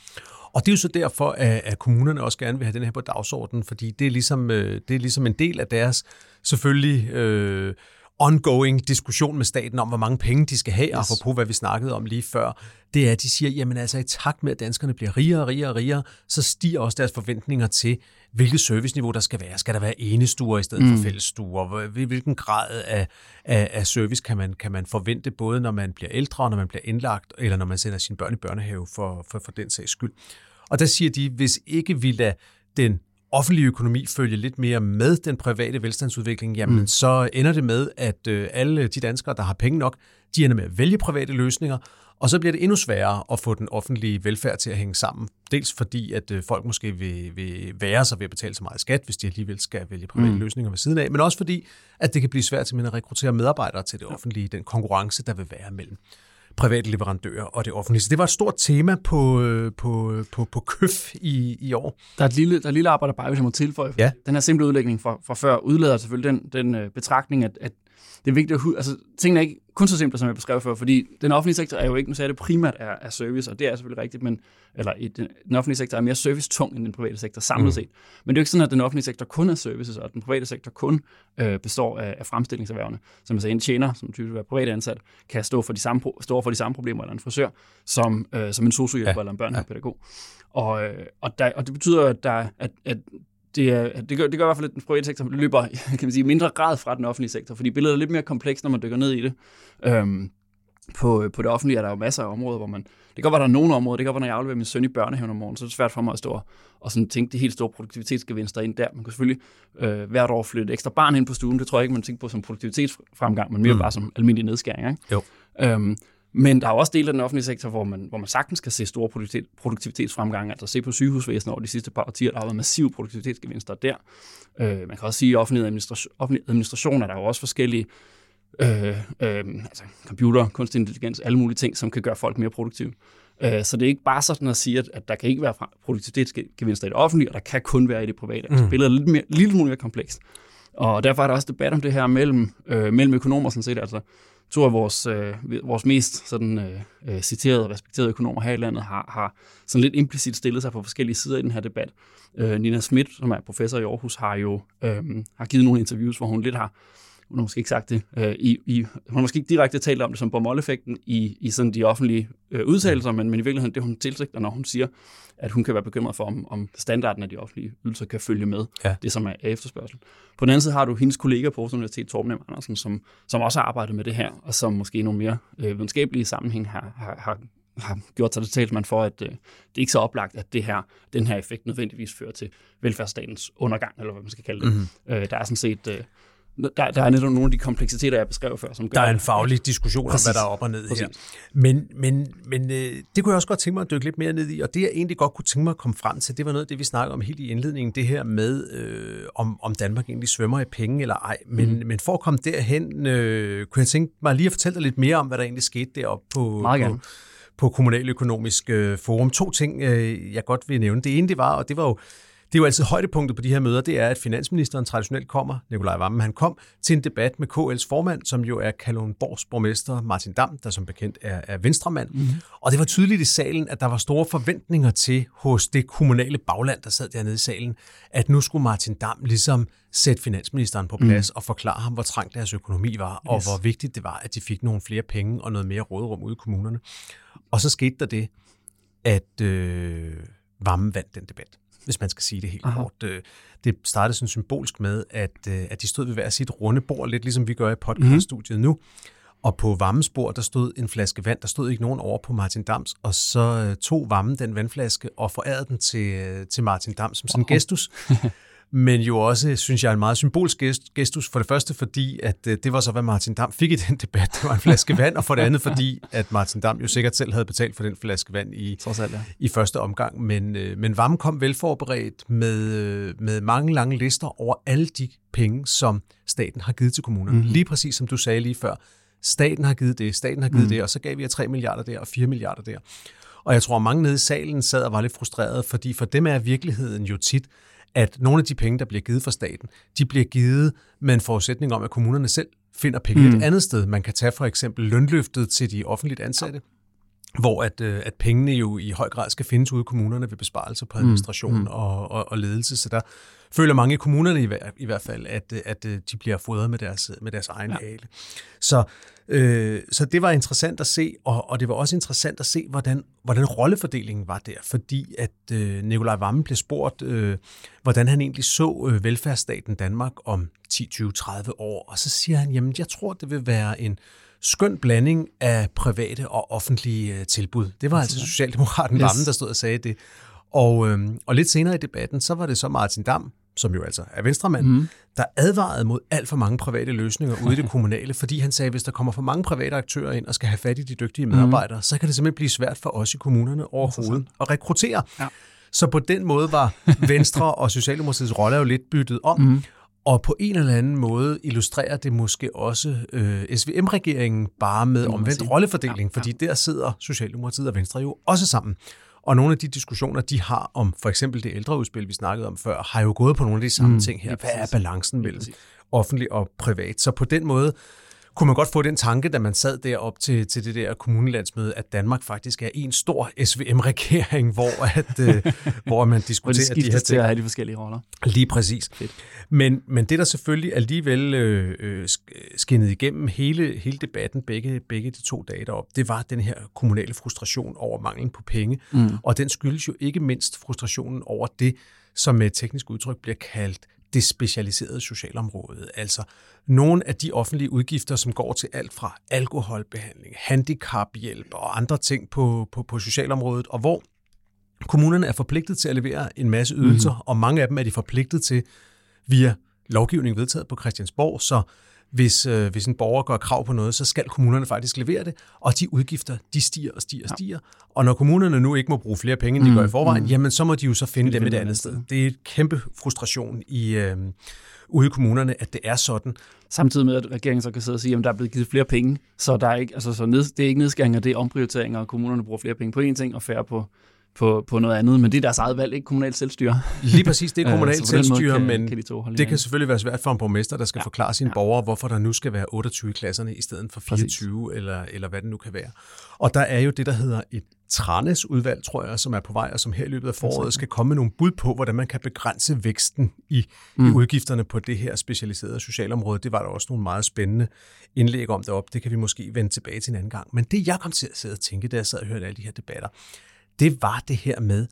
Og det er jo så derfor, at, kommunerne også gerne vil have den her på dagsordenen, fordi det er ligesom, øh, det er ligesom en del af deres selvfølgelig øh, ongoing diskussion med staten om, hvor mange penge de skal have, yes. på hvad vi snakkede om lige før, det er, at de siger, jamen altså i takt med, at danskerne bliver rigere og rigere og rigere, så stiger også deres forventninger til, hvilket serviceniveau der skal være. Skal der være enestuer i stedet mm. for fællesstuer? Hvilken grad af, af, af service kan man, kan man forvente, både når man bliver ældre, og når man bliver indlagt, eller når man sender sine børn i børnehave for, for, for den sags skyld? Og der siger de, hvis ikke vi lader den offentlige økonomi følge lidt mere med den private velstandsudvikling, jamen mm. så ender det med, at øh, alle de danskere, der har penge nok, de ender med at vælge private løsninger, og så bliver det endnu sværere at få den offentlige velfærd til at hænge sammen. Dels fordi, at øh, folk måske vil, vil være sig ved at betale så meget skat, hvis de alligevel skal vælge private mm. løsninger ved siden af, men også fordi, at det kan blive svært til at rekruttere medarbejdere til det offentlige, den konkurrence, der vil være mellem private leverandører og det offentlige. Så det var et stort tema på, øh, på, på, på køf i, i år. Der er et lille, der er et lille arbejde bare, hvis jeg må tilføje. Ja. Den her simple udlægning fra, fra før udlader selvfølgelig den, den øh, betragtning, at, at det er vigtigt at altså, tingene er ikke kun så simple, som jeg beskrev før, fordi den offentlige sektor er jo ikke, nu sagde det primært er, er service, og det er selvfølgelig rigtigt, men, eller i den, den offentlige sektor er mere service-tung end den private sektor samlet mm. set. Men det er jo ikke sådan, at den offentlige sektor kun er services, og den private sektor kun øh, består af, af fremstillingserhvervene. Som jeg sagde, en tjener, som typisk er privat ansat, kan stå for de samme, stå for de samme problemer, eller en frisør, som, øh, som en sociohjælper ja. eller en børnehavepædagog. Ja. Og, øh, og, der, og det betyder, at, der, at, at det, er, det, gør, det gør i hvert fald, at den private sektor løber kan man sige, mindre grad fra den offentlige sektor, fordi billedet er lidt mere komplekst, når man dykker ned i det. Øhm, på, på det offentlige er der jo masser af områder, hvor man... Det kan godt være, der er nogle områder. Det kan godt være, når jeg afleverer min søn i børnehaven om morgenen, så er det svært for mig at stå og sådan tænke de helt store produktivitetsgevinster ind der. Man kan selvfølgelig øh, hvert år flytte ekstra barn ind på stuen. Det tror jeg ikke, man tænker på som produktivitetsfremgang, men mere mm. bare som almindelig nedskæring. Ikke? Jo. Øhm, men der er også dele af den offentlige sektor, hvor man, hvor man sagtens kan se store produktivitet, produktivitetsfremgang. Altså se på sygehusvæsenet over de sidste par årtier, der har været massive produktivitetsgevinster der. Øh, man kan også sige, at offentlig administration, offentlig administration er der jo også forskellige øh, øh, altså computer, kunstig intelligens, alle mulige ting, som kan gøre folk mere produktive. Øh, så det er ikke bare sådan at sige, at, at der kan ikke være produktivitetsgevinster i det offentlige, og der kan kun være i det private. Altså, mm. billedet er lidt mere, smule mere komplekst. Og derfor er der også debat om det her mellem, øh, mellem økonomer, sådan set. Altså, to af vores, øh, vores mest sådan, øh, øh, citerede og respekterede økonomer her i landet har, har sådan lidt implicit stillet sig på forskellige sider i den her debat. Øh, Nina Schmidt, som er professor i Aarhus, har jo øh, har givet nogle interviews, hvor hun lidt har hun har måske ikke sagt det, øh, i, i, hun har måske ikke direkte talt om det som Bormoll-effekten i, i sådan de offentlige øh, udtalelser, men, men i virkeligheden det, hun tilsigter, når hun siger, at hun kan være bekymret for, om, om standarden af de offentlige ydelser kan følge med ja. det, som er efterspørgsel. På den anden side har du hendes kollega på Aarhus Universitet, Torben M. Andersen, som, som også har arbejdet med det her, og som måske i nogle mere øh, videnskabelige sammenhæng har, har, har har gjort sig til talsmand for, at øh, det er ikke så oplagt, at det her, den her effekt nødvendigvis fører til velfærdsstatens undergang, eller hvad man skal kalde det. Mm-hmm. Øh, der er sådan set øh, der, der er netop nogle af de kompleksiteter, jeg beskrev før. Som gør, der er en faglig diskussion Præcis. om, hvad der er op og ned Præcis. her. Men, men, men øh, det kunne jeg også godt tænke mig at dykke lidt mere ned i, og det jeg egentlig godt kunne tænke mig at komme frem til, det var noget af det, vi snakkede om helt i indledningen, det her med, øh, om, om Danmark egentlig svømmer i penge eller ej. Men, mm. men for at komme derhen, øh, kunne jeg tænke mig lige at fortælle dig lidt mere om, hvad der egentlig skete deroppe på, på, på Kommunaløkonomisk øh, Forum. To ting, øh, jeg godt vil nævne. Det ene, det var, og det var jo det er jo altid højdepunktet på de her møder, det er, at finansministeren traditionelt kommer, Nikolaj Vammen, han kom til en debat med KL's formand, som jo er Kalundborgs borgmester Martin Dam, der som bekendt er, er venstremand. Mm-hmm. Og det var tydeligt i salen, at der var store forventninger til hos det kommunale bagland, der sad dernede i salen, at nu skulle Martin Dam ligesom sætte finansministeren på plads mm. og forklare ham, hvor trængt deres økonomi var, yes. og hvor vigtigt det var, at de fik nogle flere penge og noget mere råderum ude i kommunerne. Og så skete der det, at øh, Vammen vandt den debat hvis man skal sige det helt Aha. kort. Øh, det startede sådan symbolsk med, at, øh, at de stod ved hver sit runde bord, lidt ligesom vi gør i podcaststudiet mm. nu. Og på Vammesbord, der stod en flaske vand, der stod ikke nogen over på Martin Dams, og så øh, tog Vammen den vandflaske og forærede den til, til Martin Dams som sådan en gestus. men jo også, synes jeg, en meget symbolsk gestus. For det første, fordi at øh, det var så, hvad Martin Dam fik i den debat. Det var en flaske vand, og for det andet, fordi at Martin Dam jo sikkert selv havde betalt for den flaske vand i, alt, ja. i første omgang. Men, øh, men Vam kom velforberedt med, øh, med mange lange lister over alle de penge, som staten har givet til kommunerne. Mm-hmm. Lige præcis som du sagde lige før. Staten har givet det, staten har givet mm. det, og så gav vi jer 3 milliarder der og 4 milliarder der. Og jeg tror, at mange nede i salen sad og var lidt frustreret, fordi for dem er virkeligheden jo tit, at nogle af de penge, der bliver givet fra staten, de bliver givet med en forudsætning om, at kommunerne selv finder penge mm. et andet sted. Man kan tage for eksempel lønløftet til de offentligt ansatte, hvor at, øh, at pengene jo i høj grad skal findes ude i kommunerne ved besparelser på mm. administration mm. og, og, og ledelse. Så der føler mange i kommunerne i, hver, i hvert fald, at, at øh, de bliver fodret med deres, med deres egen ja. ale. Så Øh, så det var interessant at se, og, og det var også interessant at se, hvordan, hvordan rollefordelingen var der, fordi at øh, Nikolaj Vammen blev spurgt, øh, hvordan han egentlig så øh, velfærdsstaten Danmark om 10, 20, 30 år, og så siger han, jamen jeg tror, det vil være en skøn blanding af private og offentlige øh, tilbud. Det var altså Socialdemokraten yes. Vammen, der stod og sagde det. Og, øh, og lidt senere i debatten, så var det så Martin Dam, som jo altså er venstremand, mm. der advarede mod alt for mange private løsninger ude i det kommunale, fordi han sagde, at hvis der kommer for mange private aktører ind og skal have fat i de dygtige medarbejdere, mm. så kan det simpelthen blive svært for os i kommunerne overhovedet at rekruttere. Ja. Så på den måde var Venstre og Socialdemokratiets rolle jo lidt byttet om, mm. Og på en eller anden måde illustrerer det måske også øh, SVM-regeringen bare med omvendt rollefordeling, ja, ja. fordi der sidder Socialdemokratiet og Venstre jo også sammen. Og nogle af de diskussioner, de har om for eksempel det ældreudspil, vi snakkede om før, har jo gået på nogle af de samme mm, ting her. Hvad er balancen mellem offentlig og privat? Så på den måde kunne man godt få den tanke, da man sad derop til, til det der kommunelandsmøde, at Danmark faktisk er en stor SVM-regering, hvor, at, øh, hvor man diskuterer de her ting. til at have de forskellige roller. Lige præcis. Men, men det, der selvfølgelig alligevel øh, øh skinnede igennem hele, hele debatten, begge, begge de to dage derop, det var den her kommunale frustration over manglen på penge. Mm. Og den skyldes jo ikke mindst frustrationen over det, som med teknisk udtryk bliver kaldt det specialiserede socialområde. Altså nogle af de offentlige udgifter, som går til alt fra alkoholbehandling, handicaphjælp og andre ting på, på, på socialområdet, og hvor kommunerne er forpligtet til at levere en masse ydelser, mm-hmm. og mange af dem er de forpligtet til via lovgivning vedtaget på Christiansborg, så hvis, øh, hvis en borger gør krav på noget, så skal kommunerne faktisk levere det, og de udgifter, de stiger og stiger og stiger. Ja. Og når kommunerne nu ikke må bruge flere penge, end de mm, gør i forvejen, mm. jamen så må de jo så finde dem et andet sted. sted. Det er et kæmpe frustration i, øh, ude i kommunerne, at det er sådan. Samtidig med, at regeringen så kan sidde og sige, at der er blevet givet flere penge, så, der er ikke, altså, så ned, det er ikke nedskæringer, det er omprioriteringer, og kommunerne bruger flere penge på én ting og færre på, på, på noget andet, men det er deres eget valg, ikke kommunalt selvstyre. Lige præcis, det er kommunalt selvstyre, kan, men kan de to det kan selvfølgelig være svært for en borgmester, der skal ja. forklare sine ja. borgere, hvorfor der nu skal være 28 i klasserne i stedet for 24, eller, eller hvad det nu kan være. Og der er jo det, der hedder et Tranes-udvalg, tror jeg, som er på vej, og som her i løbet af foråret skal komme med nogle bud på, hvordan man kan begrænse væksten i, mm. i udgifterne på det her specialiserede socialområde. Det var der også nogle meget spændende indlæg om derop. Det kan vi måske vende tilbage til en anden gang. Men det, jeg kom til at sidde og tænke, da jeg sad og hørte alle de her debatter, det var det her med,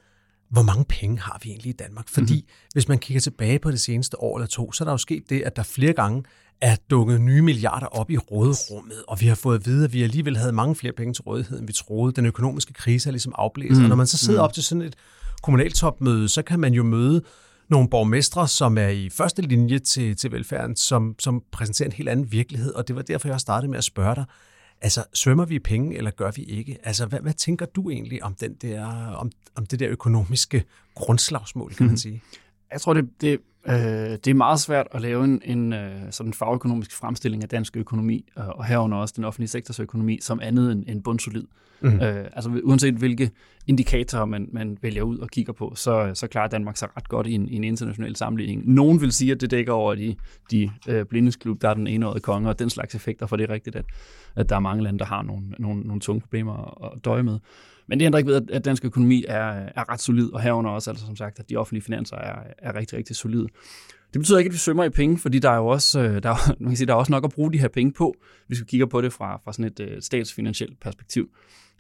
hvor mange penge har vi egentlig i Danmark? Fordi mm-hmm. hvis man kigger tilbage på det seneste år eller to, så er der jo sket det, at der flere gange er dukket nye milliarder op i råderummet, og vi har fået at vide, at vi alligevel havde mange flere penge til rådighed, end vi troede. Den økonomiske krise er ligesom afblæst. Mm. Og når man så sidder mm. op til sådan et kommunaltopmøde, så kan man jo møde nogle borgmestre, som er i første linje til, til velfærden, som, som præsenterer en helt anden virkelighed. Og det var derfor, jeg startede med at spørge dig, Altså, svømmer vi i penge, eller gør vi ikke? Altså, hvad, hvad tænker du egentlig om, den der, om, om det der økonomiske grundslagsmål, kan man mhm. sige? Jeg tror, det, det Øh, det er meget svært at lave en, en øh, sådan fagøkonomisk fremstilling af dansk økonomi, øh, og herunder også den offentlige sektors økonomi, som andet end, end bundsolid. Mm. Øh, altså uanset hvilke indikatorer man, man vælger ud og kigger på, så, så klarer Danmark sig ret godt i en, i en international sammenligning. Nogen vil sige, at det dækker over de, de øh, blindesklub, der er den enårige konge, og den slags effekter, for det er rigtigt, at, at der er mange lande, der har nogle, nogle, nogle tunge problemer at, at døje med. Men det ændrer ikke ved, at dansk økonomi er, er ret solid, og herunder også, altså som sagt, at de offentlige finanser er, er rigtig, rigtig solide. Det betyder ikke, at vi svømmer i penge, fordi der er jo også, øh, der er, man kan sige, der er også nok at bruge de her penge på, hvis vi kigger på det fra, fra sådan et øh, statsfinansielt perspektiv.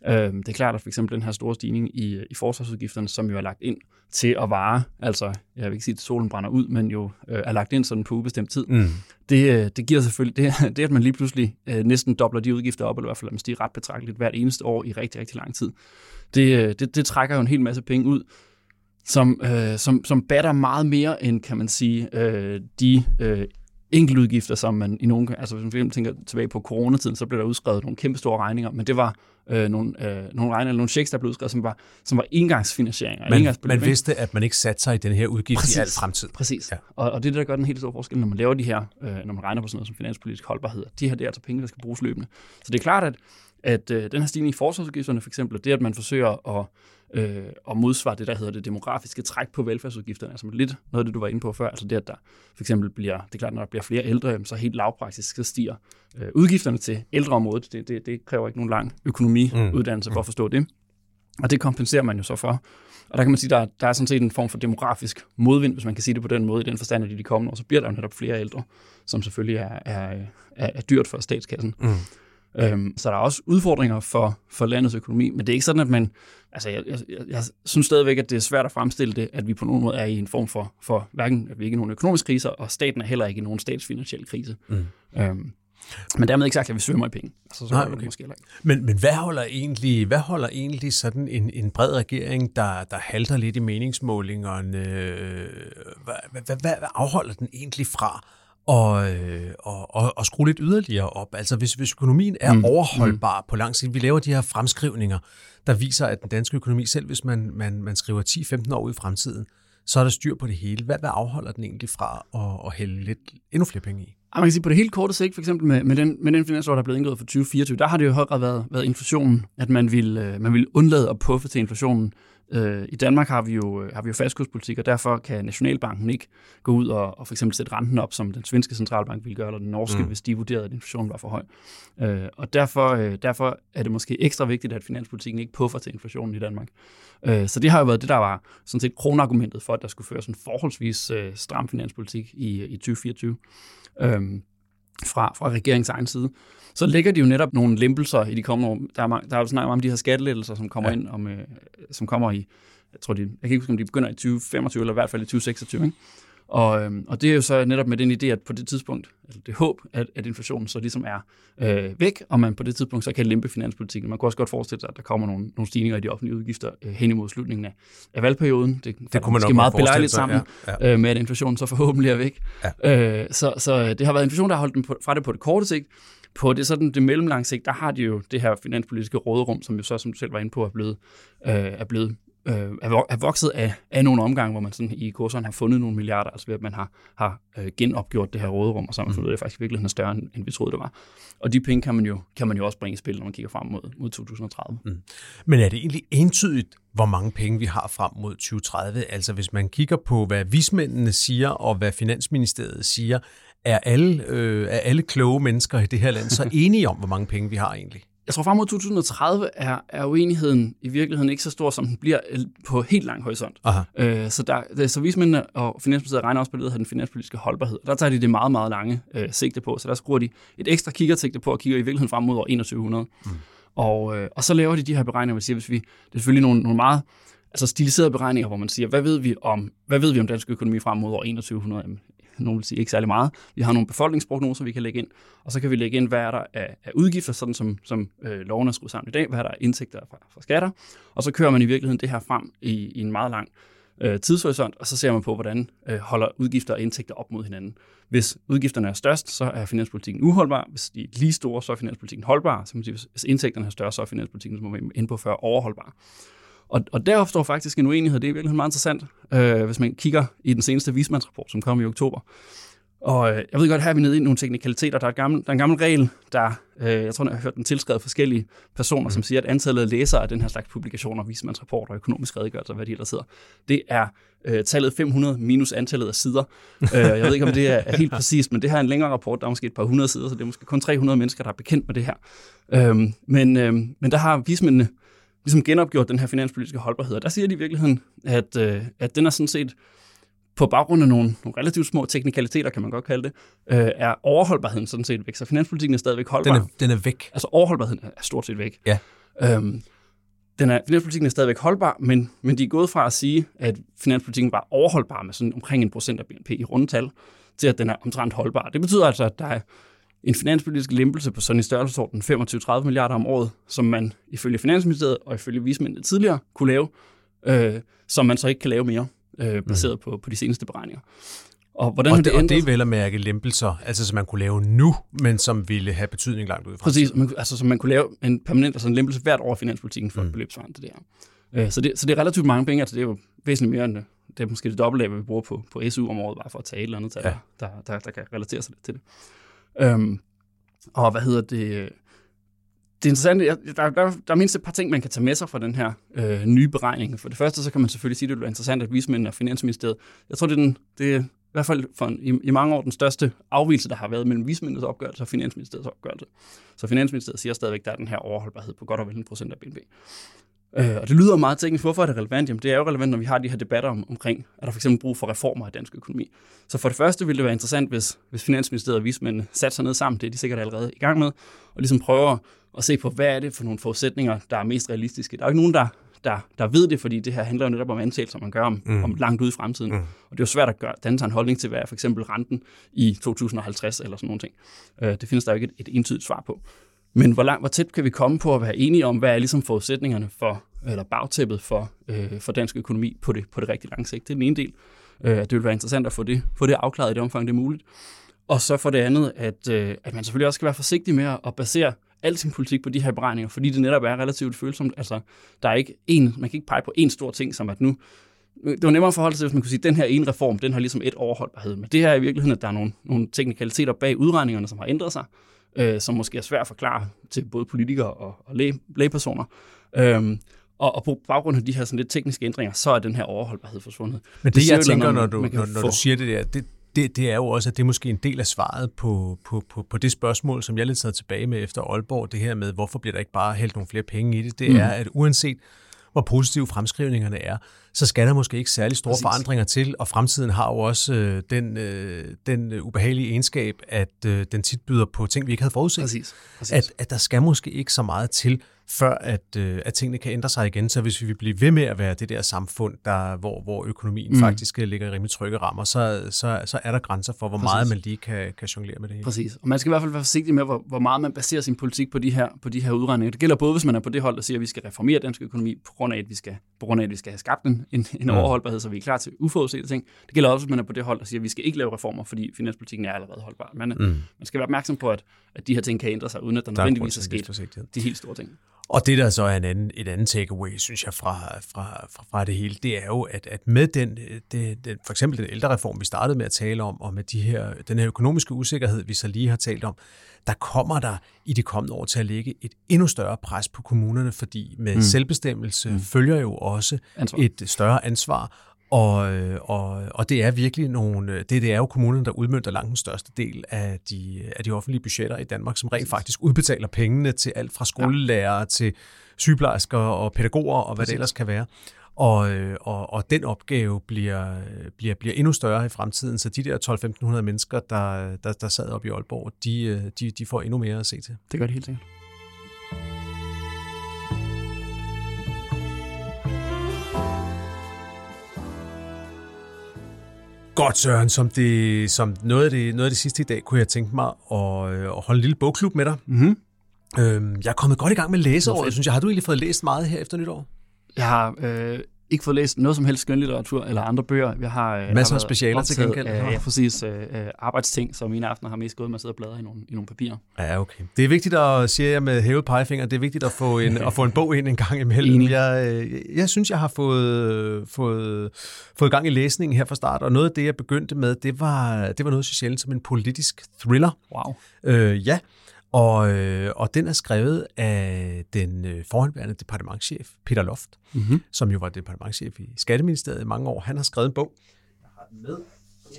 Uh, det er klart, at for eksempel den her store stigning i, i forsvarsudgifterne, som jo er lagt ind til at vare, altså jeg vil ikke sige, at solen brænder ud, men jo uh, er lagt ind sådan på ubestemt tid, mm. det, det giver selvfølgelig, det, det at man lige pludselig uh, næsten dobler de udgifter op, eller i hvert fald at man stiger ret betragteligt hvert eneste år i rigtig, rigtig lang tid, det, det, det trækker jo en hel masse penge ud, som, øh, som, som batter meget mere end, kan man sige, øh, de øh, enkeltudgifter, som man i nogle, altså hvis man tænker tilbage på coronatiden, så blev der udskrevet nogle kæmpe store regninger, men det var øh, nogle, øh, nogle regninger, nogle checks, der blev udskrevet, som var, som var engangsfinansieringer. Man, man vidste, at man ikke satte sig i den her udgift præcis, i al fremtid. Præcis, ja. og, og det er det, der gør den helt store forskel, når man laver de her, øh, når man regner på sådan noget som finanspolitisk holdbarhed. De her, det er altså penge, der skal bruges løbende. Så det er klart, at at øh, den her stigning i forsvarsudgifterne for eksempel, det at man forsøger at, øh, at modsvare det, der hedder det demografiske træk på velfærdsudgifterne, altså lidt noget af det, du var inde på før, altså det, at der for eksempel bliver, det er klart, når der bliver flere ældre, så helt lavpraktisk så stiger øh, udgifterne til ældreområdet. Det, det, det kræver ikke nogen lang økonomiuddannelse mm. for at forstå det. Og det kompenserer man jo så for. Og der kan man sige, der, der er sådan set en form for demografisk modvind, hvis man kan sige det på den måde, i den forstand, at i de kommende år, så bliver der jo netop flere ældre, som selvfølgelig er, er, er, er dyrt for statskassen. Mm. Øhm, så der er også udfordringer for, for landets økonomi, men det er ikke sådan, at man... Altså, jeg, jeg, jeg synes stadigvæk, at det er svært at fremstille det, at vi på nogen måde er i en form for, for hverken, at vi ikke er nogen økonomisk krise, og staten er heller ikke i nogen statsfinansiel krise. Mm. Øhm, men dermed ikke sagt, at vi svømmer i penge. Altså, så Nej, okay. det måske ikke. Men, men hvad holder egentlig, hvad holder egentlig sådan en, en bred regering, der, der halter lidt i meningsmålingerne? Hvad, hvad, hvad afholder den egentlig fra og, øh, og, og, og skrue lidt yderligere op. Altså hvis, hvis økonomien er mm. overholdbar mm. på lang sigt, vi laver de her fremskrivninger, der viser, at den danske økonomi, selv hvis man, man, man skriver 10-15 år ud i fremtiden, så er der styr på det hele. Hvad, hvad afholder den egentlig fra at, at hælde lidt endnu flere penge i? Man kan sige, på det helt korte sigt, for eksempel med, med den, med den finanslov, der er blevet indgået for 2024, der har det jo i høj grad været, været inflationen, at man vil, øh, man vil undlade at puffe til inflationen Øh, I Danmark har vi jo, øh, har vi jo fastkurspolitik, og derfor kan Nationalbanken ikke gå ud og, og for eksempel sætte renten op, som den svenske centralbank ville gøre, eller den norske, mm. hvis de vurderede, at inflationen var for høj. Øh, og derfor, øh, derfor er det måske ekstra vigtigt, at finanspolitikken ikke puffer til inflationen i Danmark. Øh, så det har jo været det, der var sådan set kronargumentet for, at der skulle føres en forholdsvis øh, stram finanspolitik i, i 2024 øh, fra, fra regeringens egen side så lægger de jo netop nogle lempelser i de kommende år. Der er, der er jo snakket om de her skattelettelser, som kommer ja. ind, om, øh, som kommer i, jeg tror, de, jeg kan ikke huske, om de begynder i 2025, eller i hvert fald i 2026. Ikke? Og, øhm, og det er jo så netop med den idé, at på det tidspunkt, altså det håb, at, at inflationen så ligesom er øh, væk, og man på det tidspunkt så kan lempe finanspolitikken. Man kunne også godt forestille sig, at der kommer nogle, nogle stigninger i de offentlige udgifter øh, hen imod slutningen af, af valgperioden. Det, det kunne man nok meget belejligt sammen ja, ja. Øh, med, at inflationen så forhåbentlig er væk. Ja. Øh, så, så det har været inflation, der har holdt dem på, fra det på det korte sigt, på det, sådan, det mellemlange sigt, der har de jo det her finanspolitiske råderum, som jo så, som du selv var inde på, er blevet, øh, er blevet øh, er vokset af, af nogle omgange, hvor man sådan i kurserne har fundet nogle milliarder, altså ved at man har, har øh, genopgjort det her råderum, og så har man fundet, at det faktisk i virkeligheden er større, end, end vi troede, det var. Og de penge kan man jo, kan man jo også bringe i spil, når man kigger frem mod, mod 2030. Mm. Men er det egentlig entydigt, hvor mange penge vi har frem mod 2030? Altså hvis man kigger på, hvad vismændene siger, og hvad Finansministeriet siger, er alle, øh, er alle kloge mennesker i det her land så enige om, hvor mange penge vi har egentlig? Jeg tror frem mod 2030 er, er uenigheden i virkeligheden ikke så stor, som den bliver øh, på helt lang horisont. Aha. Øh, så, der, så vismændene og Finansministeriet regner også på det, den finanspolitiske holdbarhed. Der tager de det meget, meget lange øh, sigte på, så der skruer de et ekstra kiggersigte på og kigger i virkeligheden frem mod år 2100. Mm. Og, øh, og så laver de de her beregninger, hvor siger, hvis vi, det er selvfølgelig nogle, nogle meget altså stiliserede beregninger, hvor man siger, hvad ved vi om, hvad ved vi om dansk økonomi frem mod år 2100? Jamen, nogen vil sige ikke særlig meget. Vi har nogle befolkningsprognoser, vi kan lægge ind, og så kan vi lægge ind, hvad er der af, af udgifter, sådan som, som øh, loven er skruet sammen i dag, hvad er der af indtægter fra, fra skatter, og så kører man i virkeligheden det her frem i, i en meget lang øh, tidshorisont, og så ser man på, hvordan øh, holder udgifter og indtægter op mod hinanden. Hvis udgifterne er størst, så er finanspolitikken uholdbar. Hvis de er lige store, så er finanspolitikken holdbar. Så man sige, hvis indtægterne er større, så er finanspolitikken, som er inde på før, overholdbar. Og, og der opstår faktisk en uenighed, det er virkelig meget interessant, øh, hvis man kigger i den seneste vismandsrapport, som kom i oktober. Og øh, jeg ved godt, her er vi nede i nogle teknikaliteter. Der er, gammel, der er en gammel regel, der, øh, jeg tror, jeg har hørt den tilskrevet forskellige personer, mm. som siger, at antallet af læsere af den her slags publikationer, vismandsrapporter og økonomisk redegørelse, hvad de ellers hedder, det er øh, tallet 500 minus antallet af sider. øh, jeg ved ikke, om det er, er helt præcist, men det her er en længere rapport, der er måske et par hundrede sider, så det er måske kun 300 mennesker, der er bekendt med det her. Øh, men, øh, men der har vismændene ligesom genopgjort den her finanspolitiske holdbarhed, der siger de i virkeligheden, at, øh, at den er sådan set på baggrund af nogle, nogle relativt små teknikaliteter, kan man godt kalde det, øh, er overholdbarheden sådan set væk. Så finanspolitikken er stadigvæk holdbar. Den er, den er væk. Altså overholdbarheden er stort set væk. Ja. Øhm, den er, finanspolitikken er stadigvæk holdbar, men, men de er gået fra at sige, at finanspolitikken var overholdbar med sådan omkring en procent af BNP i rundetal, til at den er omtrent holdbar. Det betyder altså, at der er en finanspolitisk lempelse på sådan en størrelsesorden 25-30 milliarder om året, som man ifølge Finansministeriet og ifølge vismændene tidligere kunne lave, øh, som man så ikke kan lave mere øh, baseret mm. på, på de seneste beregninger. Og, hvordan og, det, det og det er vel at mærke lempelser, altså som man kunne lave nu, men som ville have betydning langt ud i fremtiden. Præcis, man, altså som man kunne lave en permanent altså en lempelse hvert år af finanspolitikken for mm. et beløbsvarende det der. Øh, så, det, så det er relativt mange penge, altså det er jo væsentligt mere end det. Det er måske det dobbelte af, hvad vi bruger på, på SU om året, bare for at tage et eller andet, ja. der, der, der, der kan relatere sig lidt til det. Øhm, og hvad hedder det? det er interessant, der, der, der er mindst et par ting, man kan tage med sig fra den her øh, nye beregning. For det første, så kan man selvfølgelig sige, at det er interessant, at vismændene og Finansministeriet, jeg tror, det er, den, det er i hvert fald for en, i, i mange år den største afvielse, der har været mellem vismændenes opgørelse og Finansministeriets opgørelse. Så Finansministeriet siger stadigvæk, at der er den her overholdbarhed på godt og vel en procent af BNP. Øh, og det lyder meget teknisk. Hvorfor er det relevant? Jamen, det er jo relevant, når vi har de her debatter om, omkring, er der for eksempel brug for reformer i dansk økonomi. Så for det første ville det være interessant, hvis, hvis Finansministeriet og vismændene satte sig ned sammen, det er de sikkert allerede i gang med, og ligesom prøver at se på, hvad er det for nogle forudsætninger, der er mest realistiske. Der er jo ikke nogen, der, der, der ved det, fordi det her handler jo netop om antagelser, man gør om, mm. om langt ud i fremtiden. Mm. Og det er jo svært at gøre, danne sig en holdning til, hvad er for eksempel renten i 2050 eller sådan nogle ting. Uh, det findes der jo ikke et, et entydigt svar på. Men hvor, langt, hvor tæt kan vi komme på at være enige om, hvad er ligesom forudsætningerne for, eller bagtæppet for, øh, for dansk økonomi på det, på det rigtig lange sigt? Det er den ene del. Øh, det vil være interessant at få det, få det afklaret i det omfang, det er muligt. Og så for det andet, at, øh, at man selvfølgelig også skal være forsigtig med at basere al sin politik på de her beregninger, fordi det netop er relativt følsomt. Altså, der er ikke en, man kan ikke pege på en stor ting, som at nu, det var nemmere at forholde sig til, hvis man kunne sige, at den her ene reform, den har ligesom et overholdbarhed. Men det her er i virkeligheden, at der er nogle, nogle teknikaliteter bag udregningerne, som har ændret sig, øh, som måske er svært at forklare til både politikere og, og læge, lægepersoner. Øhm, og, og på baggrund af de her sådan lidt tekniske ændringer, så er den her overholdbarhed forsvundet. Men det, det jeg tænker, når du, når, når du siger det der, det, det, det er jo også, at det er måske en del af svaret på, på, på, på det spørgsmål, som jeg lidt sad tilbage med efter Aalborg, det her med, hvorfor bliver der ikke bare hældt nogle flere penge i det, det mm. er, at uanset hvor positive fremskrivningerne er, så skal der måske ikke særlig store Præcis. forandringer til, og fremtiden har jo også øh, den, øh, den ubehagelige egenskab, at øh, den tit byder på ting, vi ikke havde forudset. Præcis. Præcis. At, at der skal måske ikke så meget til, før at, øh, at tingene kan ændre sig igen. Så hvis vi vil blive ved med at være det der samfund, der, hvor, hvor økonomien mm. faktisk øh, ligger i rimelig trygge rammer, så, så, så er der grænser for, hvor Præcis. meget man lige kan, kan jonglere med det hele. Præcis. Og man skal i hvert fald være forsigtig med, hvor, hvor meget man baserer sin politik på de her, på de her udregninger. Det gælder både, hvis man er på det hold, der siger, at vi skal reformere dansk økonomi på grund af, at vi skal, på grund af, at vi skal have skabt en, en, en overholdbarhed, så vi er klar til uforudsete ting. Det gælder også, hvis man er på det hold, der siger, at vi skal ikke lave reformer, fordi finanspolitikken er allerede holdbar. Man, mm. man skal være opmærksom på, at, at de her ting kan ændre sig, uden at der, der nødvendigvis er sket de helt store ting. Og det, der så er en anden, et andet takeaway, synes jeg, fra, fra, fra, fra det hele, det er jo, at, at med den, det, den, for eksempel den ældrereform, vi startede med at tale om, og med de her, den her økonomiske usikkerhed, vi så lige har talt om, der kommer der i de kommende år til at ligge et endnu større pres på kommunerne, fordi med mm. selvbestemmelse mm. følger jo også ansvar. et større ansvar, og, og, og det er virkelig nogle, det, det er jo kommunerne, der udmyndter langt den største del af de, af de offentlige budgetter i Danmark, som rent faktisk udbetaler pengene til alt fra skolelærere ja. til sygeplejersker og pædagoger og hvad Præcis. det ellers kan være. Og, og, og den opgave bliver, bliver, bliver endnu større i fremtiden, så de der 12-1500 mennesker, der, der, der sad op i Aalborg, de, de, de får endnu mere at se til. Det gør det helt sikkert. Godt, Søren. Som, det, som noget, af det, noget af det sidste i dag, kunne jeg tænke mig at, øh, at holde en lille bogklub med dig. Mm-hmm. Øhm, jeg er kommet godt i gang med læseåret. Jeg synes, jeg har du egentlig fået læst meget her efter nytår? Jeg har, øh, ikke fået læst noget som helst skønlitteratur eller andre bøger. Jeg har øh, Masser af specialer til gengæld. Af, ja, præcis. Øh, øh, arbejdsting, som mine aftener har mest gået med at sidde og bladre i nogle, i nogle papirer. Ja, okay. Det er vigtigt at, siger jeg med hævet pegefinger, det er vigtigt at få en, at få en bog ind en gang imellem. Jeg, øh, jeg synes, jeg har fået, fået, fået gang i læsningen her fra start, og noget af det, jeg begyndte med, det var, det var noget så sjældent som en politisk thriller. Wow. Øh, ja, og, øh, og den er skrevet af den øh, forhåndværende departementchef, Peter Loft, mm-hmm. som jo var departementchef i Skatteministeriet i mange år. Han har skrevet en bog, jeg har den med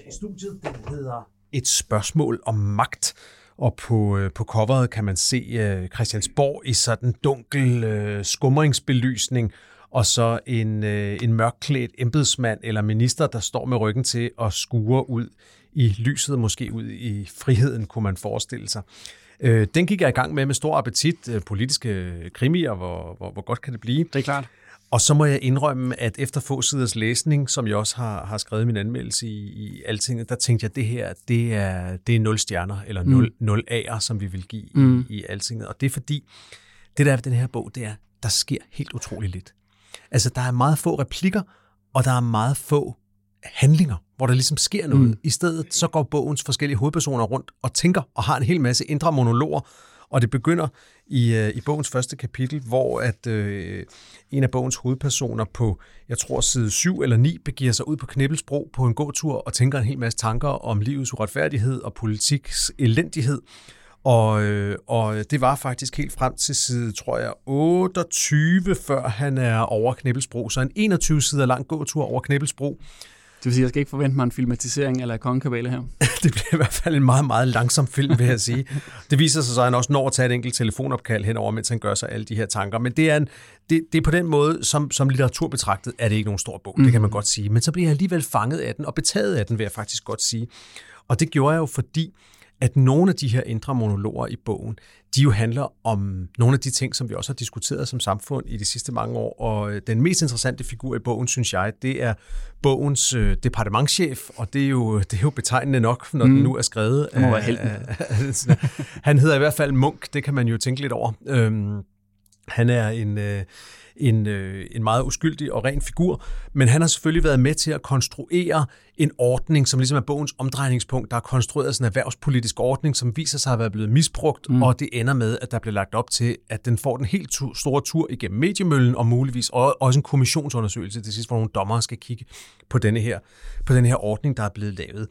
i studiet, den hedder Et spørgsmål om magt. Og på, øh, på coveret kan man se øh, Christiansborg i sådan dunkel øh, skumringsbelysning, og så en, øh, en mørkklædt embedsmand eller minister, der står med ryggen til og skure ud i lyset, måske ud i friheden, kunne man forestille sig. Øh, den gik jeg i gang med med stor appetit. Øh, politiske krimier, hvor, hvor, hvor godt kan det blive? Det er klart. Og så må jeg indrømme, at efter få siders læsning, som jeg også har, har skrevet min anmeldelse i, i Altinget, der tænkte jeg, at det her, det er, det er 0 stjerner, eller 0, mm. 0 A'er, som vi vil give mm. i, i Altinget. Og det er fordi, det der er den her bog, det er, der sker helt utroligt lidt. Altså, der er meget få replikker, og der er meget få handlinger, hvor der ligesom sker noget. Mm. I stedet så går bogens forskellige hovedpersoner rundt og tænker og har en hel masse indre monologer, og det begynder i, øh, i bogens første kapitel, hvor at øh, en af bogens hovedpersoner på, jeg tror side 7 eller 9, begiver sig ud på Knibbelsbro på en gåtur og tænker en hel masse tanker om livets uretfærdighed og politiks elendighed. Og, øh, og det var faktisk helt frem til side, tror jeg, 28, før han er over Knibbelsbro. Så en 21 sider lang gåtur over Knibbelsbro. Det vil sige, jeg skal ikke forvente mig en filmatisering eller kongekabale her. det bliver i hvert fald en meget, meget langsom film, vil jeg sige. Det viser sig så, at han også når at tage et enkelt telefonopkald henover, mens han gør sig alle de her tanker. Men det er, en, det, det er på den måde, som, som litteratur betragtet, er det ikke nogen stor bog, mm. det kan man mhm. godt sige. Men så bliver jeg alligevel fanget af den, og betaget af den, vil jeg faktisk godt sige. Og det gjorde jeg jo, fordi at nogle af de her indre monologer i bogen, de jo handler om nogle af de ting, som vi også har diskuteret som samfund i de sidste mange år. Og øh, den mest interessante figur i bogen, synes jeg, det er bogens øh, departementchef, og det er, jo, det er jo betegnende nok, når mm. den nu er skrevet. Det må være helten. han hedder i hvert fald Munk, det kan man jo tænke lidt over. Øhm, han er en, øh, en, øh, en meget uskyldig og ren figur, men han har selvfølgelig været med til at konstruere en ordning, som ligesom er bogens omdrejningspunkt. Der er konstrueret sådan en erhvervspolitisk ordning, som viser sig at være blevet misbrugt, mm. og det ender med, at der bliver lagt op til, at den får den helt tu- store tur igennem mediemøllen, og muligvis også en kommissionsundersøgelse til sidst, hvor nogle dommere skal kigge på denne her, på denne her ordning, der er blevet lavet.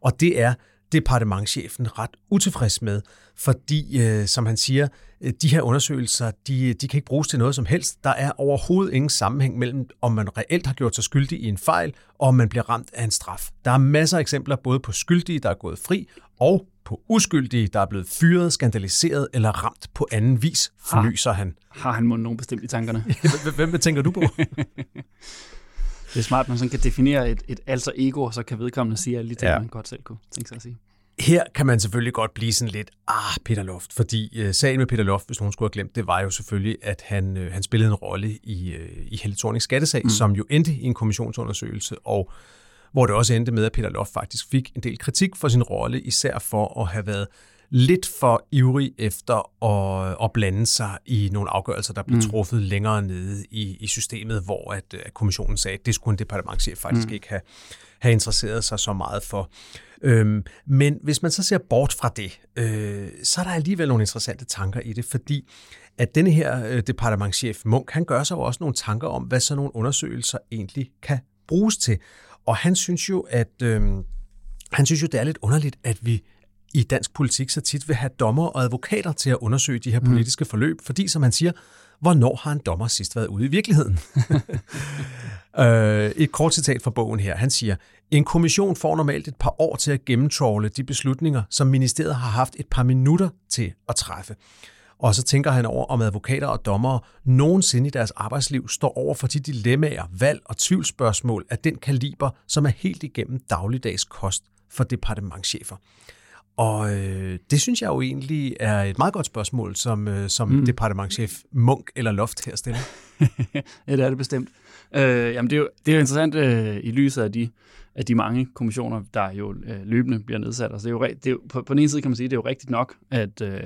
Og det er departementchefen ret utilfreds med, fordi, øh, som han siger, øh, de her undersøgelser, de, de kan ikke bruges til noget som helst. Der er overhovedet ingen sammenhæng mellem, om man reelt har gjort sig skyldig i en fejl, og om man bliver ramt af en straf. Der er masser af eksempler både på skyldige, der er gået fri, og på uskyldige, der er blevet fyret, skandaliseret eller ramt på anden vis, forlyser han. Har han nogen bestemt i tankerne? Hvem tænker du på? Det er smart, man sådan kan definere et, et alter ego, og så kan vedkommende sige alle de ting, ja. man godt selv kunne tænke sig at sige. Her kan man selvfølgelig godt blive sådan lidt, ah, Peter Loft, fordi øh, sagen med Peter Loft, hvis nogen skulle have glemt det, var jo selvfølgelig, at han, øh, han spillede en rolle i, øh, i Helle Thornings skattesag, mm. som jo endte i en kommissionsundersøgelse, og hvor det også endte med, at Peter Loft faktisk fik en del kritik for sin rolle, især for at have været lidt for ivrig efter at, at blande sig i nogle afgørelser, der blev mm. truffet længere nede i, i systemet, hvor at, at kommissionen sagde, at det skulle en departementchef faktisk mm. ikke have, have interesseret sig så meget for. Øhm, men hvis man så ser bort fra det, øh, så er der alligevel nogle interessante tanker i det, fordi at denne her øh, departementchef Munk, han gør sig jo også nogle tanker om, hvad sådan nogle undersøgelser egentlig kan bruges til. Og han synes jo, at øh, han synes jo, det er lidt underligt, at vi i dansk politik så tit vil have dommer og advokater til at undersøge de her mm. politiske forløb, fordi som han siger, hvornår har en dommer sidst været ude i virkeligheden? øh, et kort citat fra bogen her. Han siger, en kommission får normalt et par år til at gennemtråle de beslutninger, som ministeriet har haft et par minutter til at træffe. Og så tænker han over, om advokater og dommere nogensinde i deres arbejdsliv står over for de dilemmaer, valg og tvivlsspørgsmål af den kaliber, som er helt igennem dagligdags kost for departementchefer. Og øh, det synes jeg jo egentlig er et meget godt spørgsmål, som, øh, som mm. departementchef Munk eller Loft her stiller. ja, det er det bestemt. Øh, jamen det, er jo, det er jo interessant øh, i lyset af de, af de mange kommissioner, der jo øh, løbende bliver nedsat. Altså, det er jo, det er jo, på, på den ene side kan man sige, at det er jo rigtigt nok, at, øh,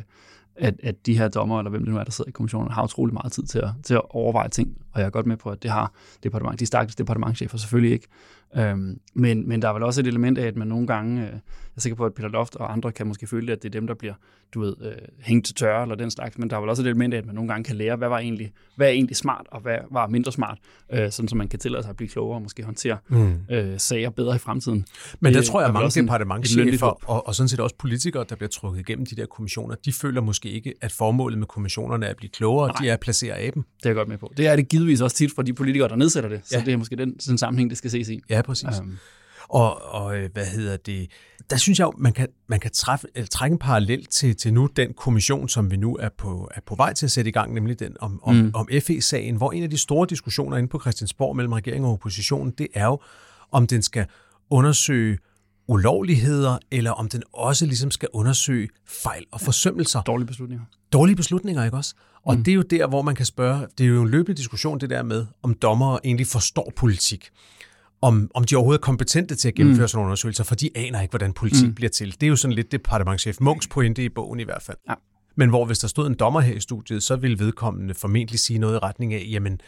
at, at de her dommer, eller hvem det nu er, der sidder i kommissionen, har utrolig meget tid til at, til at overveje ting, og jeg er godt med på, at det har departement, de stakkels departementchefer selvfølgelig ikke. Øhm, men, men der er vel også et element af, at man nogle gange, øh, jeg er sikker på, at Peter Loft og andre kan måske føle, at det er dem, der bliver, du ved, øh, hængt til tørre eller den slags, men der er vel også et element af, at man nogle gange kan lære, hvad var egentlig, hvad er egentlig smart, og hvad var mindre smart, øh, sådan så man kan tillade sig at blive klogere og måske håndtere mm. øh, sager bedre i fremtiden. Men det, der tror jeg, at mange departementchefer og, og sådan set også politikere, der bliver trukket igennem de der kommissioner, de føler måske ikke, at formålet med kommissionerne er at blive klogere, Nej. de er at placere af dem. Det er jeg godt med på. Det er det givetvis også tit fra de politikere, der nedsætter det, så ja. det er måske den, den sammenhæng, det skal ses i. Ja, præcis. Um, og, og øh, hvad hedder det? Der synes jeg man kan, man kan træffe, eller trække en parallel til, til nu den kommission, som vi nu er på, er på vej til at sætte i gang, nemlig den om, om, mm. om FE-sagen, hvor en af de store diskussioner inde på Christiansborg mellem regering og opposition, det er jo, om den skal undersøge ulovligheder, eller om den også ligesom skal undersøge fejl og forsømmelser. Dårlige beslutninger. Dårlige beslutninger, ikke også? Og mm. det er jo der, hvor man kan spørge, det er jo en løbende diskussion, det der med, om dommere egentlig forstår politik om, om de overhovedet er kompetente til at gennemføre mm. sådan nogle undersøgelser, for de aner ikke, hvordan politik mm. bliver til. Det er jo sådan lidt departementchef Munks pointe i bogen i hvert fald. Ja. Men hvor hvis der stod en dommer her i studiet, så ville vedkommende formentlig sige noget i retning af, jamen,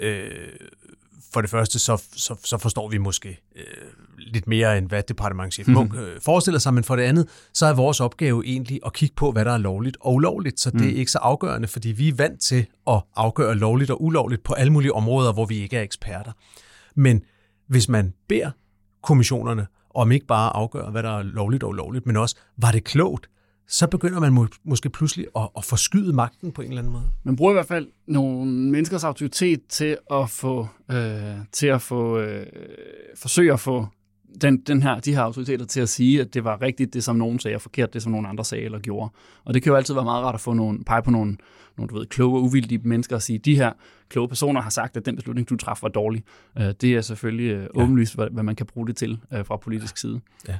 øh, for det første, så, så, så forstår vi måske øh, lidt mere, end hvad departementchef mm. Munk øh, forestiller sig, men for det andet, så er vores opgave egentlig at kigge på, hvad der er lovligt og ulovligt, så det mm. er ikke så afgørende, fordi vi er vant til at afgøre lovligt og ulovligt på alle mulige områder, hvor vi ikke er eksperter. Men hvis man beder kommissionerne om ikke bare afgøre, hvad der er lovligt og ulovligt, men også, var det klogt, så begynder man må, måske pludselig at, at forskyde magten på en eller anden måde. Man bruger i hvert fald nogle menneskers autoritet til at få, øh, til at få øh, forsøge at få den, den her, de her autoriteter til at sige, at det var rigtigt, det som nogen sagde, og forkert, det som nogen andre sagde eller gjorde. Og det kan jo altid være meget rart at få nogle, pege på nogle, nogle du ved, kloge og uvildige mennesker og sige, de her kloge personer har sagt, at den beslutning, du træffer, var dårlig. Øh, det er selvfølgelig øh, åbenlyst, hvad, hvad man kan bruge det til øh, fra politisk side. Ja.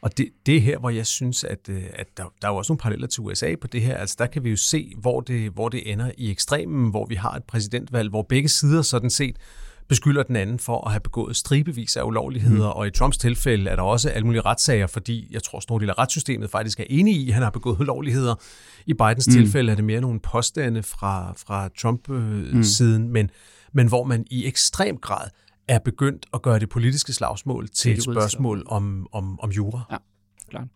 Og det, det er her, hvor jeg synes, at, at der, der er jo også nogle paralleller til USA på det her. Altså der kan vi jo se, hvor det, hvor det ender i ekstremen, hvor vi har et præsidentvalg, hvor begge sider sådan set beskylder den anden for at have begået stribevis af ulovligheder, mm. og i Trumps tilfælde er der også alle mulige retssager, fordi jeg tror, store del af retssystemet faktisk er enige i, at han har begået ulovligheder. I Bidens mm. tilfælde er det mere nogle påstande fra, fra Trump-siden, mm. men, men hvor man i ekstrem grad er begyndt at gøre det politiske slagsmål til et spørgsmål om, om, om jura. Ja, klart.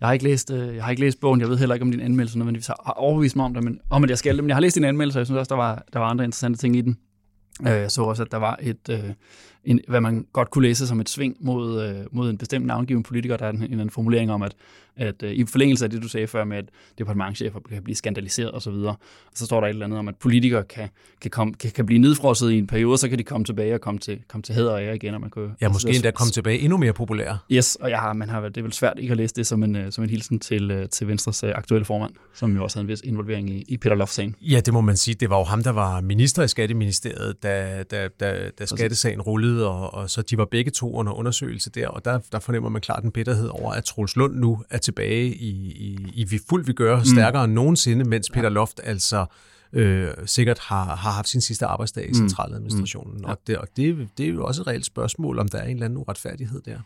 Jeg har ikke læst, øh, jeg har ikke læst bogen, jeg ved heller ikke om din anmeldelse nødvendigvis har overbevist mig om det, men, om at jeg skal men jeg har læst din anmeldelse, og jeg synes også, der var, der var andre interessante ting i den. Øh, jeg så også, at der var et, øh, en, hvad man godt kunne læse som et sving mod, øh, mod en bestemt navngiven politiker. Der er en, en, en formulering om, at, at øh, i forlængelse af det, du sagde før med, at departementchefer kan blive skandaliseret osv., så, så står der et eller andet om, at politikere kan, kan, komme, kan, kan blive nedfrosset i en periode, så kan de komme tilbage og komme til, komme til hæder og ære igen. Og man kan, ja, måske endda komme tilbage endnu mere populære. Yes, og jeg har, man har, det er vel svært ikke at læse det som en, øh, som en hilsen til, øh, til Venstres aktuelle formand, som jo også havde en vis involvering i, i Peter Loft-sagen. Ja, det må man sige. Det var jo ham, der var minister i Skatteministeriet, da, da, da, da skattesagen rullede, og, og så de var begge to under undersøgelse der, og der, der fornemmer man klart en bitterhed over, at Troels Lund nu er tilbage i, i, i vi fuldt vi gør, mm. stærkere mm. end nogensinde, mens Peter Loft altså øh, sikkert har, har haft sin sidste arbejdsdag i mm. centraladministrationen. Mm. Ja. Og, det, og det, det er jo også et reelt spørgsmål, om der er en eller anden uretfærdighed der.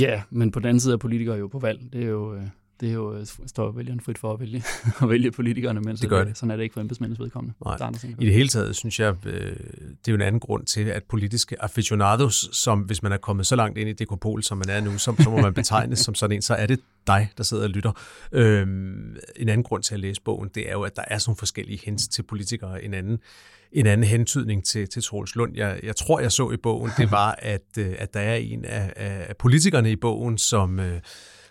Ja, men på den anden side er politikere jo på valg. Det er jo... Det er jo, øh, står vælgeren frit for at vælge, at vælge politikerne, men det gør det. sådan er det ikke for embedsmændens vedkommende. Nej. Der I det hele taget synes jeg, øh, det er jo en anden grund til, at politiske aficionados, som hvis man er kommet så langt ind i dekopol, som man er nu, så, så må man betegnes som sådan en, så er det dig, der sidder og lytter. Øhm, en anden grund til at læse bogen, det er jo, at der er sådan forskellige hints til politikere. En anden, en anden hentydning til, til Troels Lund, jeg, jeg tror, jeg så i bogen, det var, at, øh, at der er en af, af politikerne i bogen, som... Øh,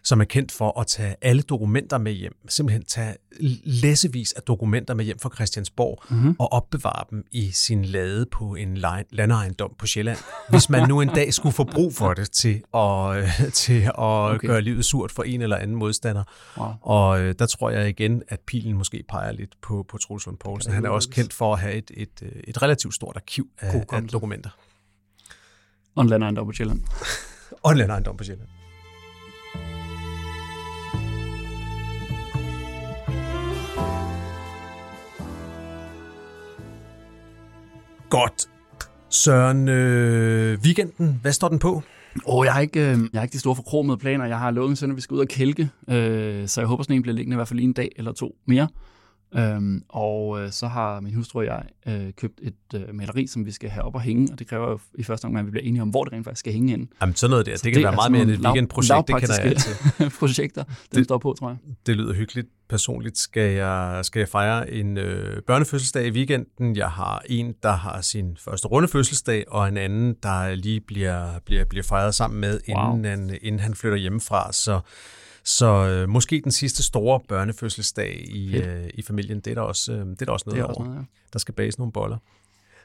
som er kendt for at tage alle dokumenter med hjem. Simpelthen tage læsevis af dokumenter med hjem fra Christiansborg mm-hmm. og opbevare dem i sin lade på en landejendom på Sjælland. Hvis man nu en dag skulle få brug for det til at, til at okay. gøre livet surt for en eller anden modstander. Wow. Og øh, der tror jeg igen, at pilen måske peger lidt på, på Troels Lund Poulsen. Han er også kendt for at have et, et, øh, et relativt stort arkiv af, af dokumenter. Og en landejendom på Sjælland. og en landejendom på Sjælland. Godt. Søren, øh, weekenden, hvad står den på? Oh, jeg, har ikke, øh, jeg har ikke de store forkromede planer. Jeg har lovet min søn, at vi skal ud og kælke, øh, så jeg håber, sådan en bliver liggende i hvert fald lige en dag eller to mere. Øhm, og øh, så har min hustru og jeg øh, købt et øh, maleri, som vi skal have op og hænge, og det kræver jo i første omgang, at vi bliver enige om, hvor det rent faktisk skal hænge ind. Jamen sådan noget der, det, det kan være meget mere end et weekendprojekt, det kender jeg altid. projekter, den det, står på, tror jeg. Det lyder hyggeligt. Personligt skal jeg, skal jeg fejre en øh, børnefødselsdag i weekenden. Jeg har en, der har sin første runde fødselsdag, og en anden, der lige bliver, bliver, bliver fejret sammen med, wow. inden, han, inden han flytter hjemmefra. Så så øh, måske den sidste store børnefødselsdag i, øh, i familien, det er der også, øh, det er der også noget, det er også noget ja. Der skal bages nogle boller.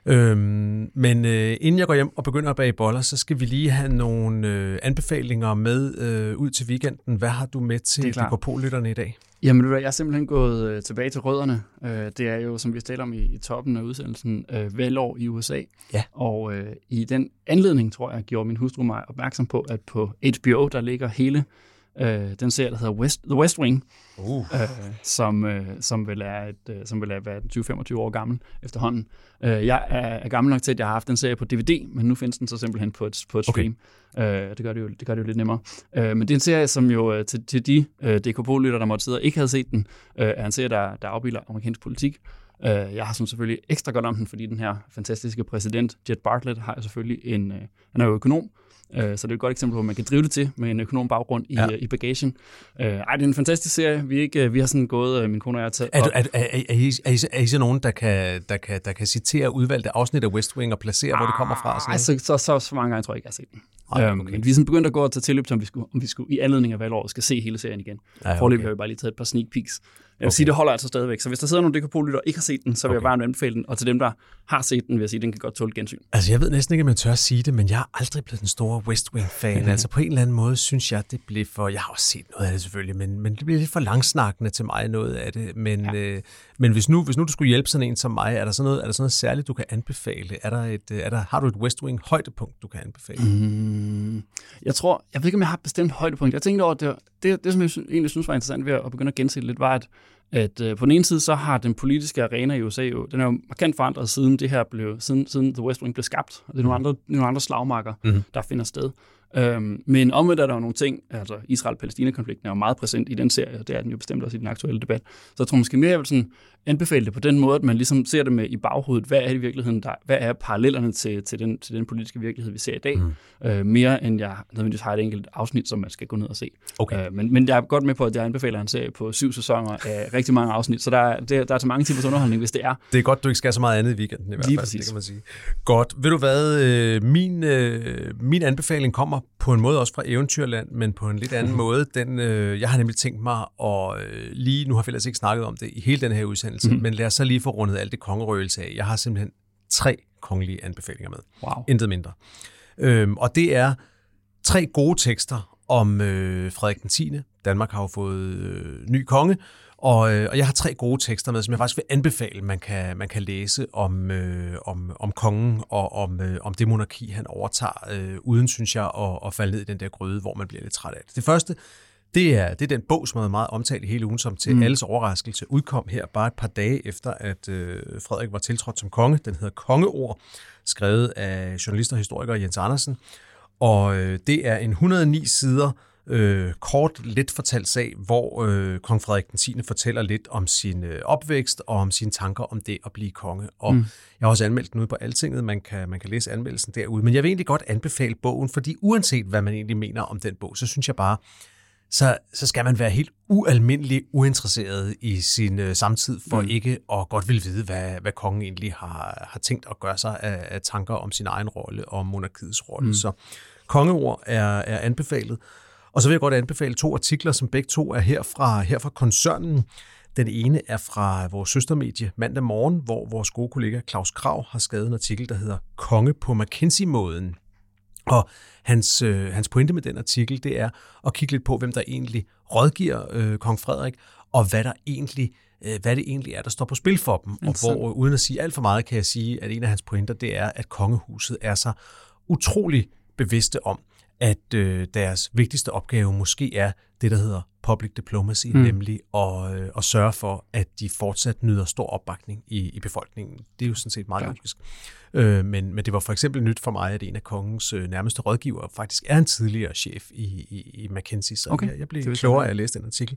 Øhm, men øh, inden jeg går hjem og begynder at bage boller, så skal vi lige have nogle øh, anbefalinger med øh, ud til weekenden. Hvad har du med til DKP-lytterne i dag? Jamen, jeg er simpelthen gået øh, tilbage til rødderne. Øh, det er jo, som vi taler om i, i toppen af udsendelsen, øh, valgår i USA. Ja. Og øh, i den anledning, tror jeg, gjorde min hustru mig opmærksom på, at på HBO, der ligger hele Øh, den serie, der hedder West, The West Wing, uh. øh, som, øh, som vil er et, øh, som vil være 20-25 år gammel efterhånden. Øh, jeg er, er gammel nok til, at jeg har haft den serie på DVD, men nu findes den så simpelthen på et, på et stream. Okay. Øh, det, gør det, jo, det gør det jo lidt nemmere. Øh, men det er en serie, som jo øh, til, til de øh, DKP-lytter, der måtte sidde og ikke havde set den, øh, er en serie, der, der afbilder amerikansk politik. Øh, jeg har som selvfølgelig ekstra godt om den, fordi den her fantastiske præsident, Jet Bartlett, har jo selvfølgelig en, øh, han er jo økonom, så det er et godt eksempel på, at man kan drive det til med en økonom baggrund i, ja. i bagagen. Øh, ej, det er en fantastisk serie. Vi, ikke, vi har sådan gået, øh, min kone og jeg, taget er, du, er, er, er, er, I, er, I, er I så nogen, der kan, der, kan, der kan citere udvalgte afsnit af West Wing og placere, ah, hvor det kommer fra? Sådan så, så, så, så mange gange tror jeg ikke, jeg har set den. Ej, øhm, okay. Men vi er sådan begyndt at gå og tage tilløb til, om vi skulle, om vi skulle i anledning af valgåret skal se hele serien igen. Ja, okay. Forløbig har vi bare lige taget et par sneak peeks. Jeg vil okay. sige, det holder altså stadigvæk. Så hvis der sidder nogle DKP-lytter og ikke har set den, så vil okay. jeg bare anbefale den. Og til dem, der har set den, vil jeg sige, at den kan godt tåle gensyn. Altså, jeg ved næsten ikke, om jeg tør at sige det, men jeg har aldrig blevet den store West Wing-fan. altså, på en eller anden måde synes jeg, det blev for... Jeg har også set noget af det selvfølgelig, men, men det bliver lidt for langsnakkende til mig, noget af det. Men, ja. øh, men hvis, nu, hvis nu du skulle hjælpe sådan en som mig, er der sådan noget, er der sådan noget særligt, du kan anbefale? Er der et, er der, har du et West Wing-højdepunkt, du kan anbefale? Mm, jeg tror... Jeg ved ikke, om jeg har et bestemt højdepunkt. Jeg tænkte over, det, det, det som jeg egentlig synes var interessant ved at begynde at gense lidt, var, at at øh, på den ene side, så har den politiske arena i USA jo, den er jo markant forandret siden det her blev, siden, siden The West Wing blev skabt. Og det er nogle mhm. andre, nogle andre slagmarker, mm-hmm. der finder sted. Øhm, men omvendt er der jo nogle ting, altså Israel-Palæstina-konflikten er jo meget præsent i den serie, og det er den jo bestemt også i den aktuelle debat. Så jeg tror måske mere, jeg vil sådan anbefale det på den måde, at man ligesom ser det med i baghovedet, hvad er det i virkeligheden, der, hvad er parallellerne til, til, den, til den politiske virkelighed, vi ser i dag, mm. øh, mere end jeg nødvendigvis har et enkelt afsnit, som man skal gå ned og se. Okay. Øh, men, men jeg er godt med på, at jeg anbefaler en serie på syv sæsoner af rigtig mange afsnit, så der, er, der, der er så mange tipers underholdning, hvis det er. Det er godt, du ikke skal så meget andet i weekenden i hvert fald, præcis. det kan man sige. Godt. Ved du hvad, øh, min, øh, min anbefaling kommer på en måde også fra Eventyrland, men på en lidt anden mm. måde. Den, øh, jeg har nemlig tænkt mig, og øh, lige nu har vi ellers ikke snakket om det i hele den her udsendelse, mm. men lad os så lige få rundet alt det kongerøgelse af. Jeg har simpelthen tre kongelige anbefalinger med. Wow. Intet mindre. Øhm, og det er tre gode tekster om øh, Frederik den 10. Danmark har jo fået øh, ny konge, og, øh, og jeg har tre gode tekster med, som jeg faktisk vil anbefale, man kan, man kan læse om, øh, om, om kongen og om, øh, om det monarki, han overtager, øh, uden, synes jeg, at, at falde ned i den der gryde, hvor man bliver lidt træt af det. Det første, det er, det er den bog, som er meget omtalt i hele ugen, som til mm. alles overraskelse udkom her bare et par dage efter, at øh, Frederik var tiltrådt som konge. Den hedder Kongeord, skrevet af journalist og historiker Jens Andersen. Og øh, det er en 109 sider øh, kort, let fortalt sag, hvor øh, kong Frederik den 10. fortæller lidt om sin øh, opvækst og om sine tanker om det at blive konge. Og mm. jeg har også anmeldt den ude på Altinget, man kan, man kan læse anmeldelsen derude. Men jeg vil egentlig godt anbefale bogen, fordi uanset hvad man egentlig mener om den bog, så synes jeg bare, så, så skal man være helt ualmindelig uinteresseret i sin øh, samtid, for mm. ikke at godt vil vide, hvad, hvad kongen egentlig har, har tænkt at gøre sig af, af tanker om sin egen rolle og monarkiets rolle. Mm. Så kongeord er, er anbefalet. Og så vil jeg godt anbefale to artikler, som begge to er her fra, her fra koncernen. Den ene er fra vores søstermedie Mandag Morgen, hvor vores gode kollega Claus Krav har skrevet en artikel, der hedder Konge på McKinsey-måden. Og hans, øh, hans pointe med den artikel, det er at kigge lidt på, hvem der egentlig rådgiver øh, kong Frederik, og hvad der egentlig øh, hvad det egentlig er, der står på spil for dem. Og hvor, uden at sige alt for meget, kan jeg sige, at en af hans pointer, det er, at kongehuset er så utrolig bevidste om, at øh, deres vigtigste opgave måske er det, der hedder public diplomacy, mm. nemlig at, øh, at sørge for, at de fortsat nyder stor opbakning i, i befolkningen. Det er jo sådan set meget logisk. Øh, men, men det var for eksempel nyt for mig, at en af kongens øh, nærmeste rådgiver faktisk er en tidligere chef i, i, i McKinsey, så okay. jeg, jeg blev klogere af at læse den artikel.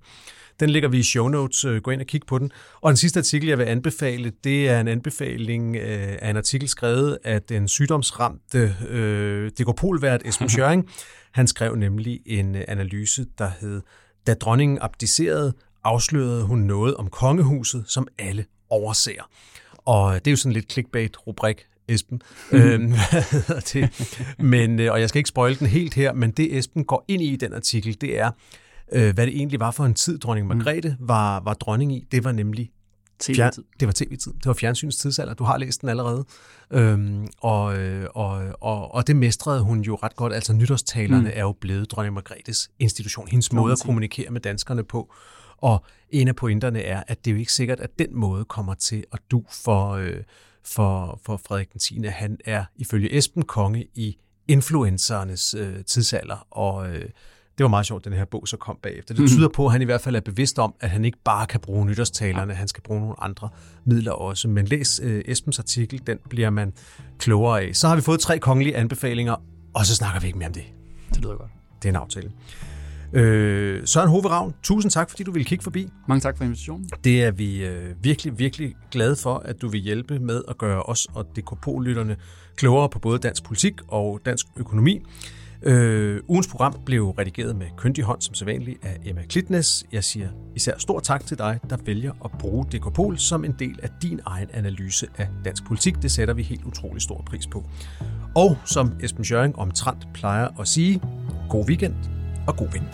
Den ligger vi i show notes. Øh, gå ind og kig på den. Og den sidste artikel, jeg vil anbefale, det er en anbefaling øh, af en artikel skrevet af den sygdomsramte øh, dekopolvært Esben Schøring. Han skrev nemlig en øh, analyse, der hed Da dronningen abdicerede, afslørede hun noget om kongehuset, som alle overser. Og det er jo sådan lidt clickbait-rubrik, Esben. Mm. Øhm, hvad hedder det? Men, øh, og jeg skal ikke spoil den helt her, men det Esben går ind i i den artikel, det er, øh, hvad det egentlig var for en tid, dronning mm. Margrethe var, var dronning i. Det var nemlig TV-tid. Det var tv-tid. Det var fjernsynets tidsalder. Du har læst den allerede. Øhm, og, øh, og, og, og det mestrede hun jo ret godt. Altså nytårstalerne mm. er jo blevet dronning Margrethes institution. Hendes måde at kommunikere med danskerne på. Og en af pointerne er, at det er jo ikke sikkert, at den måde kommer til at du for, øh, for, for Frederik den 10. Han er ifølge Esben konge i influencerernes øh, tidsalder, og øh, det var meget sjovt, den her bog så kom bagefter. Det mhm. tyder på, at han i hvert fald er bevidst om, at han ikke bare kan bruge nytårstalerne, han skal bruge nogle andre midler også. Men læs øh, Esbens artikel, den bliver man klogere af. Så har vi fået tre kongelige anbefalinger, og så snakker vi ikke mere om det. Det lyder godt. Det er en aftale. Øh, Søren Hove Ravn, tusind tak, fordi du ville kigge forbi. Mange tak for invitationen. Det er vi øh, virkelig, virkelig glade for, at du vil hjælpe med at gøre os og DKP-lytterne klogere på både dansk politik og dansk økonomi. Øh, ugens program blev redigeret med kyndig hånd som sædvanligt af Emma Klitnes. Jeg siger især stor tak til dig, der vælger at bruge Dekopol som en del af din egen analyse af dansk politik. Det sætter vi helt utrolig stor pris på. Og som Esben Schøring omtrent plejer at sige, god weekend og god vind.